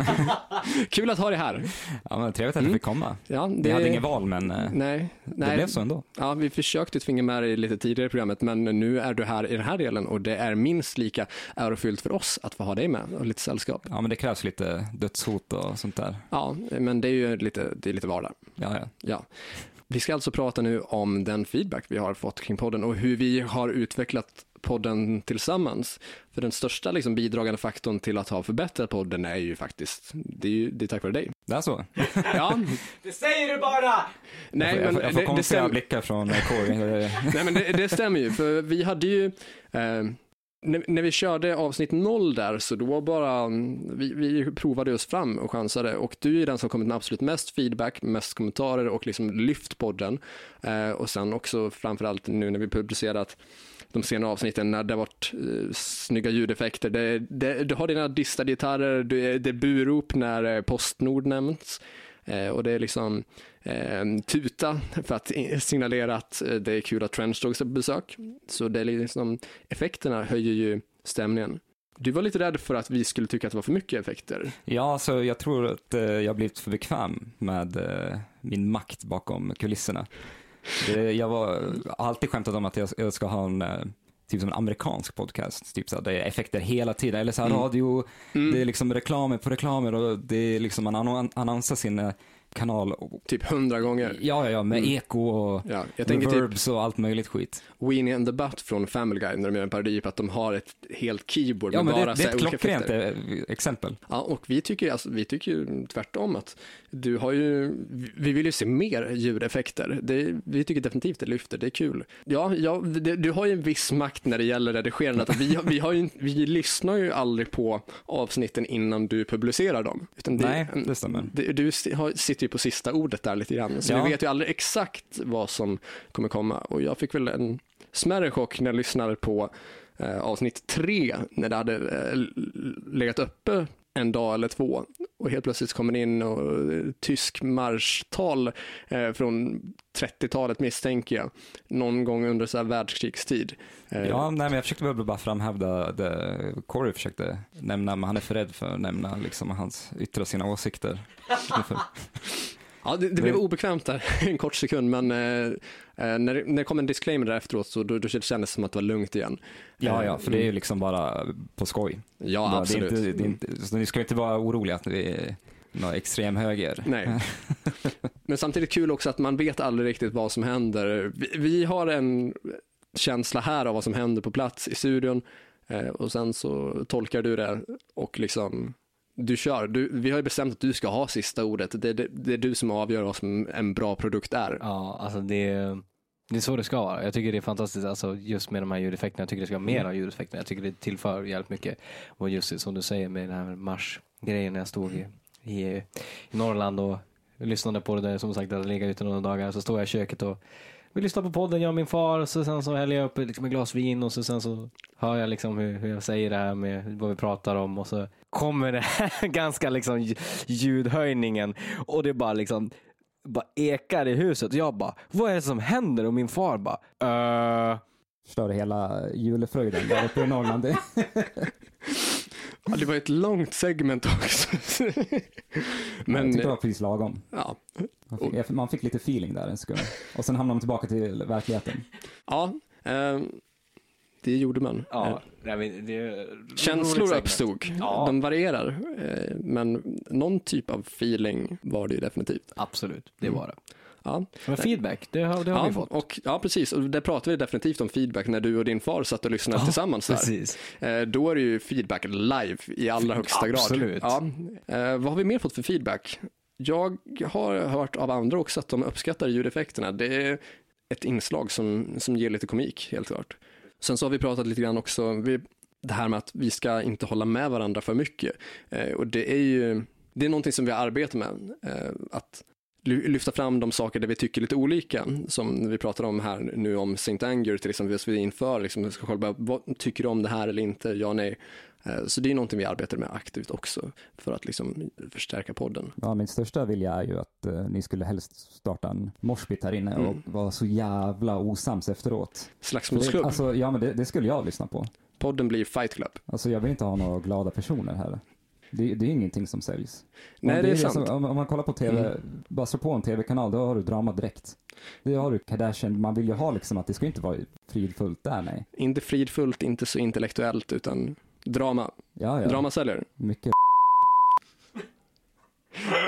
Kul att ha dig här. Ja, men trevligt att Mm. jag fick komma. Ja, det... Vi hade inget val, men eh, Nej, det nej. blev så ändå. Ja, vi försökte tvinga med dig lite tidigare i programmet, men nu är du här i den här delen och det är minst lika ärofyllt för oss att få ha dig med och lite sällskap. Ja, men det krävs lite dödshot och sånt där. Ja, men det är ju lite, det är lite vardag. Ja, ja. Ja. Vi ska alltså prata nu om den feedback vi har fått kring podden och hur vi har utvecklat podden tillsammans. För den största liksom, bidragande faktorn till att ha förbättrat podden är ju faktiskt, det är ju det är tack vare dig. Det är så. Ja, Det säger du bara! nej jag, men får, jag får det, det, konstiga blickar från eh, Kåre. Nej, men det, det stämmer ju, för vi hade ju, eh, när, när vi körde avsnitt noll där, så då bara, mm, vi, vi provade oss fram och chansade och du är den som kommit med absolut mest feedback, mest kommentarer och liksom lyft podden. Eh, och sen också framförallt nu när vi publicerat de sena avsnitten när det varit eh, snygga ljudeffekter. Det, det, du har dina distade gitarrer, det, det är burop när eh, Postnord nämns. Eh, och det är liksom eh, tuta för att signalera att eh, det är kul att Trenchdogs är på besök. Så det är liksom, effekterna höjer ju stämningen. Du var lite rädd för att vi skulle tycka att det var för mycket effekter. Ja, så jag tror att eh, jag blivit för bekväm med eh, min makt bakom kulisserna. Det, jag har alltid skämtat om att jag, jag ska ha en eh, typ som en amerikansk podcast, typ så här, det är effekter hela tiden, eller så här Mm. radio, Mm. det är liksom reklamer på reklamer och det är liksom, man annon- annonsar sin eh, kanal, Typ hundra gånger. ja, ja, ja, med Mm. eko och Ja, jag tänker typ reverbs och allt möjligt skit. Weenie and the Butt från Family Guy när de gör en parodi på att de har ett helt keyboard Ja, med bara det, det är ett klockrent eh, exempel. Ja, och vi tycker, alltså, vi tycker ju tvärtom att du har ju, vi vill ju se mer ljudeffekter. Det, vi tycker definitivt det lyfter, det är kul. Ja, ja det, du har ju en viss makt när det gäller redigerandet. Vi, vi, har ju, vi lyssnar ju aldrig på avsnitten innan du publicerar dem. Utan det, Nej, det stämmer. det, du har- sitter ju på sista ordet där lite grann. Så Ja. vi vet ju aldrig exakt vad som kommer komma. Och jag fick väl en smärre chock när jag lyssnade på eh, avsnitt tre, när det hade eh, legat uppe en dag eller två och helt plötsligt kommer det in och eh, tysk marschtal eh, från 30-talet misstänker jag, någon gång under så här världskrigstid. Eh, Ja, nej, men jag försökte bara framhäva det Corey försökte nämna, men han är för rädd för att nämna liksom hans, yttra sina åsikter. Ja, det, det blev obekvämt där en kort sekund, men eh, eh, när, när det kom en disclaimer där efteråt så då, då kändes det som att det var lugnt igen. ja, ja, för det är ju Mm. liksom bara på skoj. Ja, Bara, absolut. Det inte, det är inte, så ni ska inte vara oroliga att vi är några extremhöger. Nej. Men samtidigt kul också att man vet aldrig riktigt vad som händer. Vi, vi har en känsla här av vad som händer på plats i studion eh, och sen så tolkar du det och liksom du kör. Du, vi har ju bestämt att du ska ha sista ordet. Det, det, det är du som avgör vad som en bra produkt är. Ja, alltså det, det är så det ska vara. Jag tycker det är fantastiskt alltså, just med de här ljudeffekterna. Jag tycker det ska vara mer av ljudeffekterna. Jag tycker det tillför jävligt mycket. Och just som du säger med den här marschgrejen när jag stod i, i, i Norrland och lyssnade på det där som sagt, det hade legat ute några dagar. Så står jag i köket och vi lyssnar på podden, jag och min far. Och så sen så häller jag upp liksom ett glas vin och så sen så hör jag liksom hur, hur jag säger det här med vad vi pratar om och så kommer det här ganska liksom lj- ljudhöjningen och det bara liksom bara ekar i huset. Jag bara, vad är det som händer? Och min far bara, uh, Förstörde hela julefröjden där uppe i Norrland. Det- Ja, det var ett långt segment också. jag Men tyckte det var precis lagom. ja, Man fick, man fick lite feeling där en sekund. Och sen hamnade man tillbaka till verkligheten. ja eh, det gjorde man. ja. nej, men det Känslor uppstod. Ja. De varierar. eh, Men någon typ av feeling var det ju definitivt. Absolut, det Mm. var det. Ja, Men feedback, det har, det har ja, vi fått. och, ja precis. Och där pratar vi definitivt om feedback när du och din far satt och lyssnade tillsammans. Där. Precis. Eh, Då är det ju feedback live i allra högsta grad. Absolut. Ja. Eh, Vad har vi mer fått för feedback? Jag har hört av andra också att de uppskattar ljudeffekterna. Det är ett inslag som, som ger lite komik, helt klart. Sen så har vi pratat lite grann också, vi, det här med att vi ska inte hålla med varandra för mycket. Eh, och det är ju, det är någonting som vi har arbetat med. Att lyfta fram de saker där vi tycker lite olika. Som vi pratar om här nu om St. Anger till exempel, vi inför, liksom, ska själva, vad tycker du om det här eller inte, ja nej. Eh, Så det är någonting vi arbetar med aktivt också för att liksom förstärka podden. Ja, min största vilja är ju att eh, ni skulle helst starta en moshpit här inne och vara så jävla osams efteråt. Slagsmålsklubb, alltså, ja, men det, det skulle jag lyssna på. podden blir Fight Club. Alltså, jag vill inte ha några glada personer här. Det, det är ingenting som säljs. Nej, Om det är sant. Mm. om, om man kollar på tv, bara slå på en tv-kanal, då har du drama direkt. Det har du Kardashian, man vill ju ha liksom att det ska inte vara fridfullt där, nej. Inte fridfullt, inte så intellektuellt, utan drama. Ja, ja. Drama säljer. Mycket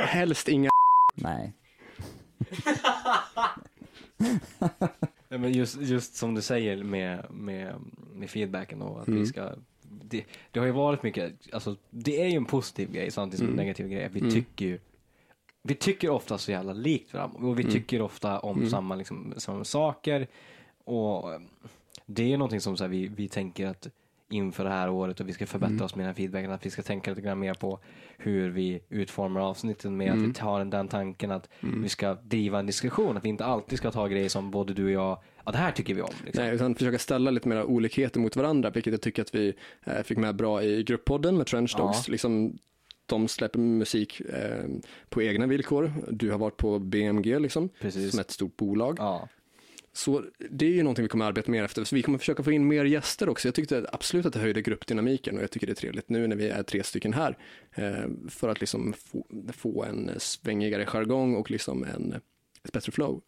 Helst inga nej. Nej, men just, just som du säger med, med, med feedbacken och att Mm. vi ska det, det har ju varit mycket, alltså det är ju en positiv grej samtidigt som en Mm. negativ grej. Vi Mm. tycker ju vi tycker ofta så jävla likt varandra och vi Mm. tycker ofta om Mm. samma, liksom, samma saker. Och eh, det är någonting som så här, vi, vi tänker att inför det här året och vi ska förbättra Mm. oss med den här feedbacken, att vi ska tänka lite grann mer på hur vi utformar avsnitten med Mm. att vi tar den, den tanken att Mm. vi ska driva en diskussion, att vi inte alltid ska ta grejer som både du och jag, ja det här tycker vi om. Liksom. Nej, utan försöka ställa lite mer olikheter mot varandra, vilket jag tycker att vi eh, fick med bra i grupppodden med Trench Dogs. Ja. Liksom, de släpper musik eh, på egna villkor. Du har varit på BMG liksom, Precis. som ett stort bolag. Ja. Så det är ju någonting vi kommer arbeta mer efter. Så vi kommer försöka få in mer gäster också. Jag tyckte absolut att det höjde gruppdynamiken och jag tycker det är trevligt nu när vi är tre stycken här. Eh, för att liksom få, få en svängigare jargong och liksom en, ett bättre flow.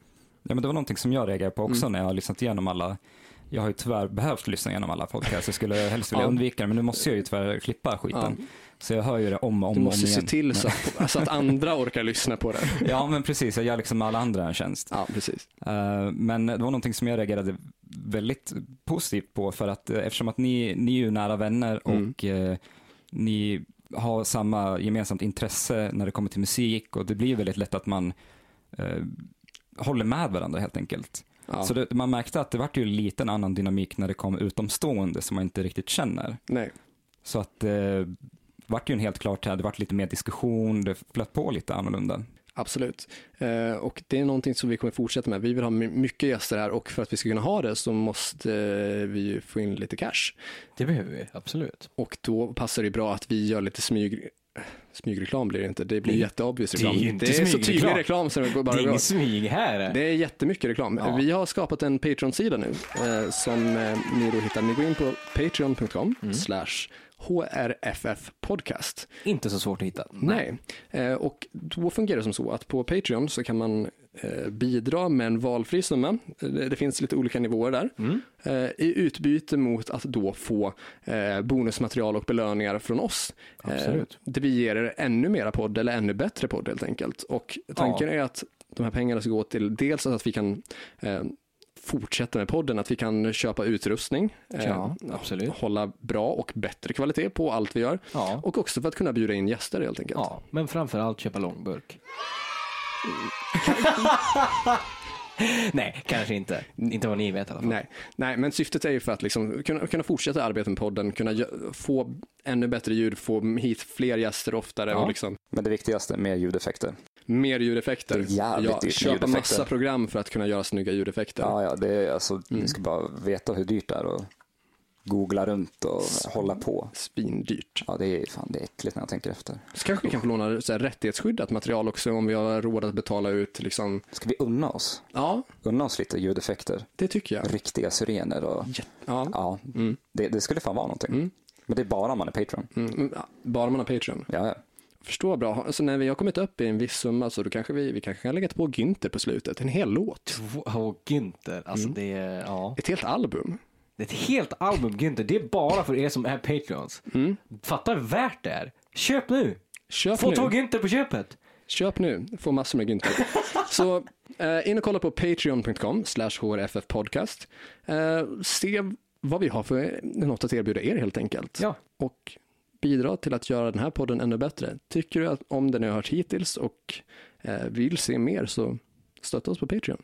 Ja, men det var någonting som jag reagerade på också Mm. när jag har lyssnat igenom alla. Jag har ju tyvärr behövt lyssna igenom alla podcasts. Jag skulle helst vilja Ja. undvika det, men nu måste jag ju tyvärr klippa skiten. Så jag hör ju det om och om, Du och om måste se igen. till så att, så att andra orkar lyssna på det. Ja, men precis. Jag gör liksom alla andra en tjänst. Ja, precis. Eh, Men det var någonting som jag reagerade väldigt positivt på för att eh, eftersom att ni, ni är ju nära vänner Mm. och eh, ni har samma gemensamt intresse när det kommer till musik och det blir väldigt lätt att man håller med varandra helt enkelt. Ja. Så det, man märkte att det vart ju lite en annan dynamik när det kom utomstående som man inte riktigt känner. Nej. Så att det vart ju en helt klart här, det vart lite mer diskussion, det flöt på lite annorlunda. Absolut. Eh, och det är någonting som vi kommer fortsätta med. Vi vill ha my- mycket gäster här och för att vi ska kunna ha det så måste eh, vi ju få in lite cash. Det behöver vi, absolut. Och då passar det bra att vi gör lite smyg... Smygreklam blir det inte, det blir Det- jätteobvious det är reklam. inte det är så tydlig reklam som det går bara det är ingen smyg här. Det är jättemycket reklam. Ja. Vi har skapat en Patreon-sida nu eh, som eh, ni då hittar. Ni går in på patreon.com Mm. slash hrff podcast. Inte så svårt att hitta. Nej, eh, och då fungerar det som så att på Patreon så kan man bidra med en valfri summa. Eh, Det, finns lite olika nivåer där. Mm. Eh, I utbyte mot att då få eh, bonusmaterial och belöningar från oss. Absolut. Eh, det vi ger er ännu mera podd eller ännu bättre podd helt enkelt. Och tanken är att de här pengarna ska gå till dels att vi kan eh, fortsätta med podden, att vi kan köpa utrustning, eh, Ja, absolut. hålla bra och bättre kvalitet på allt vi gör. Ja. Och också för att kunna bjuda in gäster helt enkelt. ja, men framför allt köpa långburk. Nej, kanske inte. Inte vad ni vet i alla fall. Nej, nej, men syftet är ju för att liksom kunna, kunna fortsätta arbeta med podden, kunna gö- få ännu bättre ljud, få hit fler gäster oftare Ja. och liksom Men det viktigaste med ljudeffekter. mer ljudeffekter. Det är jävligt ja, dyrt köpa ljudeffekter. massa program för att kunna göra snygga ljudeffekter. Ja, ja, det är alltså, Mm. ni ska bara veta hur dyrt det är och googla runt och hålla på. Svindyrt. Ja, det är fan det är äckligt när jag tänker efter. Så kanske vi kan få låna så här, rättighetsskyddat material också om vi har råd att betala ut liksom. Ska vi unna oss? Ja, Unna oss lite ljudeffekter? det tycker jag. Riktiga syrener och Ja. ja, Mm. det, det skulle fan vara någonting. Mm. Men det är bara om man är Patreon. Mm. mm, Bara man har Patreon. Ja, ja. Förstår bra. Alltså när vi har kommit upp i en viss summa så då kanske vi, vi kanske kan lägga på Günther på slutet. En hel låt. Två- Och Günther, alltså Mm. det är, ja. Ett helt album. Det är ett helt album Günther. Det är bara för er som är Patreons. Mm. Fatta värt det är. Köp nu! Köp Få nu. tag Günther på köpet! Köp nu, få massor med Günther. Så eh, in och kolla på patreon.com slash hrffpodcast. Eh, se vad vi har för något att erbjuda er helt enkelt. Ja. Och bidra till att göra den här podden ännu bättre. Tycker du att om den ni har hört hittills och eh, vill se mer så stötta oss på Patreon.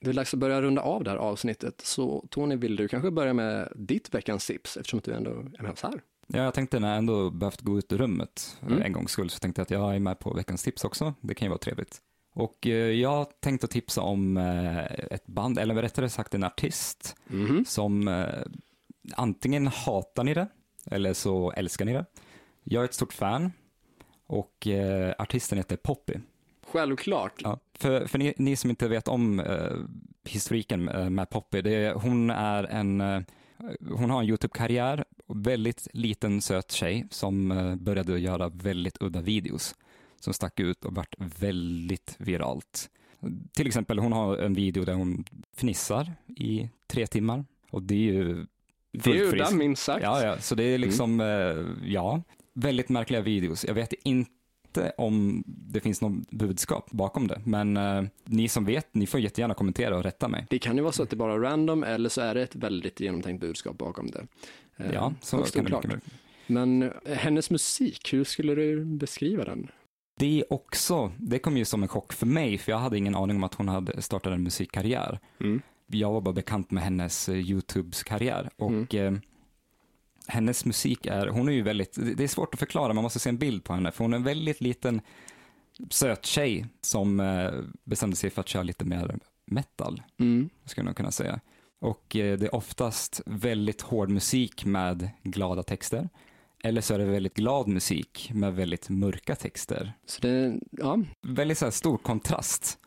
Det är dags att börja runda av det här avsnittet. Så Tony, vill du kanske börja med ditt veckans tips eftersom att du ändå är med oss här? Ja, jag tänkte när jag ändå behövt gå ut ur rummet Mm. en gångs skull så tänkte jag att jag är med på veckans tips också. Det kan ju vara trevligt. Och eh, jag tänkte tipsa om eh, ett band, eller rättare sagt en artist Mhm. som eh, antingen hatar ni det eller så älskar ni det. Jag är ett stort fan och artisten heter Poppy. Självklart. Ja, för för ni, ni som inte vet om eh, historiken eh, med Poppy, det hon är en, eh, hon har en YouTube-karriär, väldigt liten söt tjej som eh, började göra väldigt udda videos som stack ut och vart väldigt viralt. Till exempel, hon har en video där hon fnissar i tre timmar och det är ju Det är där minst sagt. Ja, ja, så det är liksom, eh, ja, väldigt märkliga videos. Jag vet inte om det finns något budskap bakom det, men eh, ni som vet, ni får jättegärna kommentera och rätta mig. Det kan ju vara så att det bara är random eller så är det ett väldigt genomtänkt budskap bakom det. Eh, Ja, så kan det oklart. mycket. Men eh, hennes musik, hur skulle du beskriva den? Det också, det kom ju som en chock för mig, för jag hade ingen aning om att hon hade startat en musikkarriär. Mm. Jag var bara bekant med hennes eh, YouTubes karriär och eh, hennes musik är, hon är ju väldigt, det är svårt att förklara, man måste se en bild på henne, för hon är en väldigt liten söt tjej som eh, bestämde sig för att köra lite mer metal, Mm. skulle jag kunna säga. Och eh, det är oftast väldigt hård musik med glada texter. Eller så är det väldigt glad musik med väldigt mörka texter. Så det, ja, Väldigt så här stor kontrast.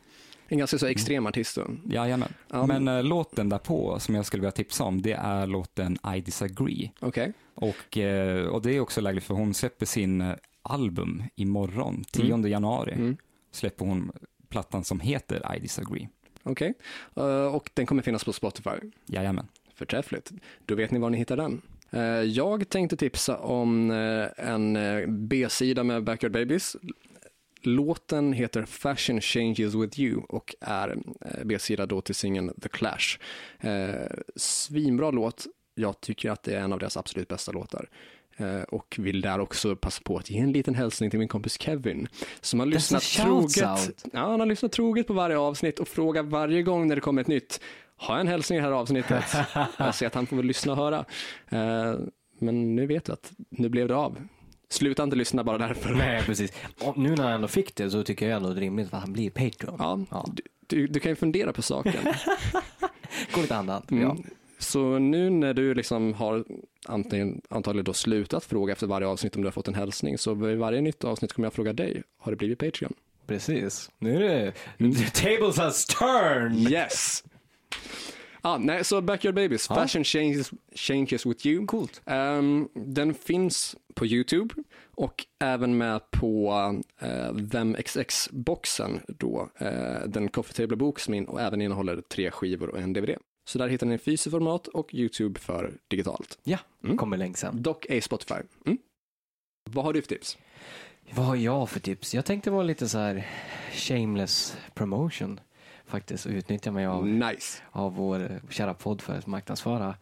En ganska så extrem artist då. Jajamän. Ja, Men eh, låten därpå som jag skulle vilja tipsa om, det är låten I Disagree. Okej. Och, eh, och det är också lägligt för hon släpper sin eh, album imorgon, 10 januari. Mm. Släpper hon plattan som heter I Disagree. Okej. Eh, och den kommer finnas på Spotify. Jajamän. Förträffligt. Då vet ni var ni hittar den. Eh, Jag tänkte tipsa om eh, en B-sida med Backyard Babies. Låten heter Fashion Changes With You och är eh, B-sida då till singeln The Clash. Eh, Svinbra låt. Jag tycker att det är en av deras absolut bästa låtar. Eh, Och vill där också passa på att ge en liten hälsning till min kompis Kevin som har lyssnat troget. Ja, han har lyssnat troget på varje avsnitt och frågar varje gång när det kommer ett nytt. Har jag en hälsning i det här avsnittet? jag ser att han får väl lyssna och höra. Eh, Men nu vet du att nu blev det av. Sluta inte lyssna bara därför. Nej, precis. Och nu när han ändå fick det så tycker jag ändå det är rimligt att han blir Patreon. Ja, Ja. Du, du, du kan ju fundera på saken. Går lite hand. Mm. Ja. Så nu när du liksom har antingen, antagligen då slutat fråga efter varje avsnitt om du har fått en hälsning, så vid varje nytt avsnitt kommer jag fråga dig, har det blivit Patreon? Precis. Nu är det... The tables has turned! Yes! Ah, nej, så Backyard Babies, Ja. Fashion changes, changes with you. Coolt. Ehm, den finns på YouTube och även med på uh, Them XX-boxen då, eh, den Coffee Table-bok som in, och även innehåller tre skivor och en DVD. Så där hittar ni fysiskt format och YouTube för digitalt. Ja, Mm. kommer länk sen. Dock ej Spotify. Mm. Vad har du för tips? Vad har jag för tips? Jag tänkte vara lite så här shameless promotion faktiskt utnyttja mig av, Nice. av vår kära podd för att marknadsföra.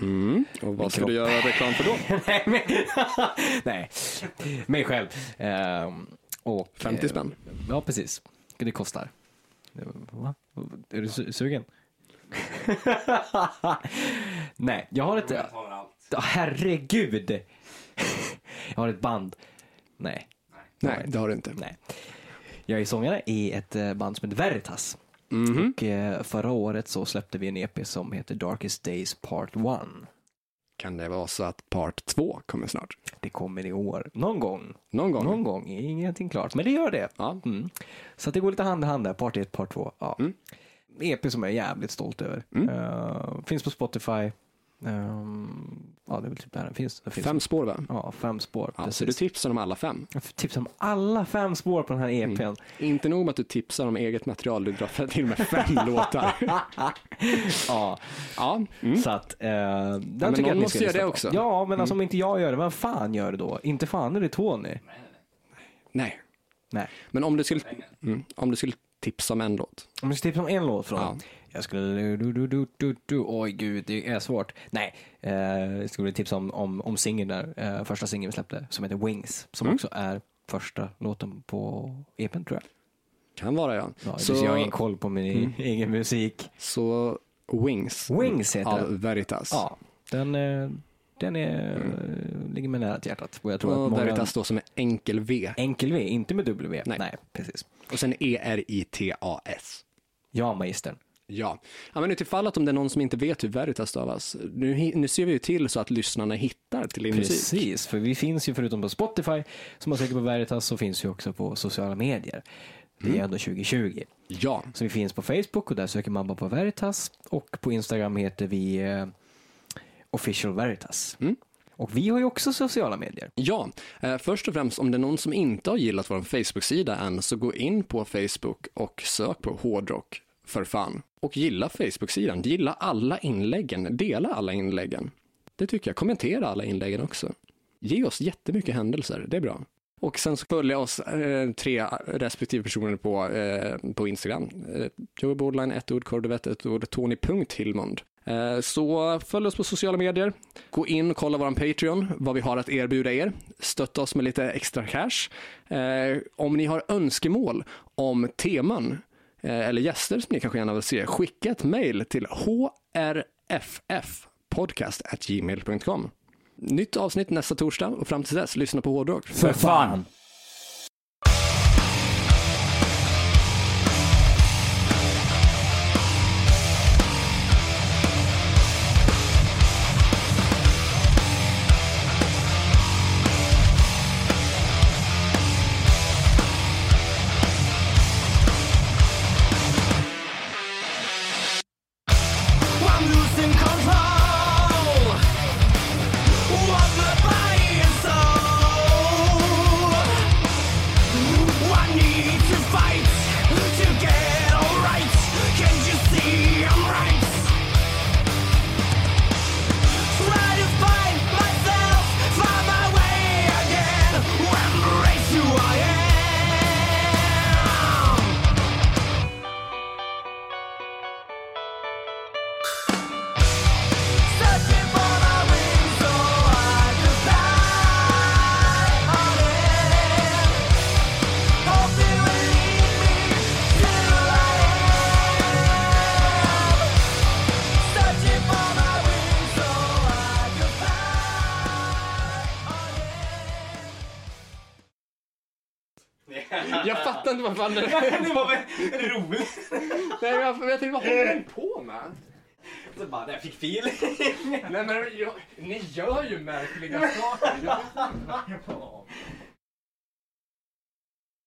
Mm. Och vad ska kropp. du göra reklam för då? Nej, men, nej, mig själv. Ehm, och, 50 eh, spänn. Ja, precis. Det kostar. Va? Är du su- sugen? nej, jag har ett... Ja, herregud! jag har ett band. Nej, Nej, det har du inte. nej. Jag är sångare i ett eh, band som heter Veritas. Mhm. Och eh, förra året så släppte vi en EP som heter Darkest Days Part 1. Kan det vara så att part 2 kommer snart? Det kommer i år. Någon gång. Någon gång? Någon gång. Ingenting klart. Men det gör det. Ja. Mm. Så det går lite hand i hand där. Part 1, part 2. Ja. Mm. EP som jag är jävligt stolt över. Mm. Eh, finns på Spotify. Ehm, ja, det är väl typ där den finns. Den finns. Fem spår va? Ja, fem spår. Ja, så du tipsar om alla fem. Jag tipsar om alla fem spår på den här EPn. Mm. Inte nog med att du tipsar om eget material, du drar till med fem låtar. ja, Ja, mm. så att eh, den men tycker jag att ni måste göra det på. också. Ja, men alltså om inte jag gör det, vem fan gör det då? Inte fan är det Tony. nej. Nej. Men om du skulle, mm, om du skulle tipsa om en låt. Om du ska tipsa om en låt från Ja. Jag skulle... Du, du, du, du, du. Oj gud, det är svårt. Nej, eh, jag skulle tipsa om, om, om singeln där, eh, första singeln vi släppte, som heter Wings, som Mm. också är första låten på EPn tror jag. Kan vara ja. Ja, så. Jag har ingen koll på min Mm. egen musik. så Wings. Wings heter av den. Veritas. Ja, den, eh, Den är, ligger mig nära till hjärtat. Och jag tror att Och många... Veritas då som är enkel V. Enkel V, inte med W. Nej. Nej, precis. Och sen E-R-I-T-A-S. Ja, magistern. Ja. ja, men utifall att om det är någon som inte vet hur Veritas stavas, nu, nu ser vi ju till så att lyssnarna hittar till din musik. Precis, för vi finns ju förutom på Spotify, som man söker på Veritas, så finns vi också på sociala medier. Det Mm. är ändå 2020. Ja, Så vi finns på Facebook och där söker man bara på Veritas och på Instagram heter vi eh, Official Veritas. Mm. Och vi har ju också sociala medier. Ja, eh, först och främst om det är någon som inte har gillat vår Facebook-sida än så gå in på Facebook och sök på hårdrock för fan. Och gilla Facebook-sidan, gilla alla inläggen, dela alla inläggen. Det tycker jag, kommentera alla inläggen också. Ge oss jättemycket händelser, det är bra. Och sen så följa oss eh, tre respektive personer på, eh, på Instagram. Eh, Joey Bordline, ett ord, Cordovette, ett ord, Tony.Hillmond. Eh, så följ oss på sociala medier. Gå in och kolla vår Patreon, vad vi har att erbjuda er. Stötta oss med lite extra cash. Eh, om ni har önskemål om teman Eh, eller gäster som ni kanske gärna vill se, skicka ett mejl till hrffpodcast.gmail.com. Nytt avsnitt nästa torsdag och fram till dess, lyssna på hårdrock. För fan! Fel. Nej men jag, ni gör ju märkliga saker.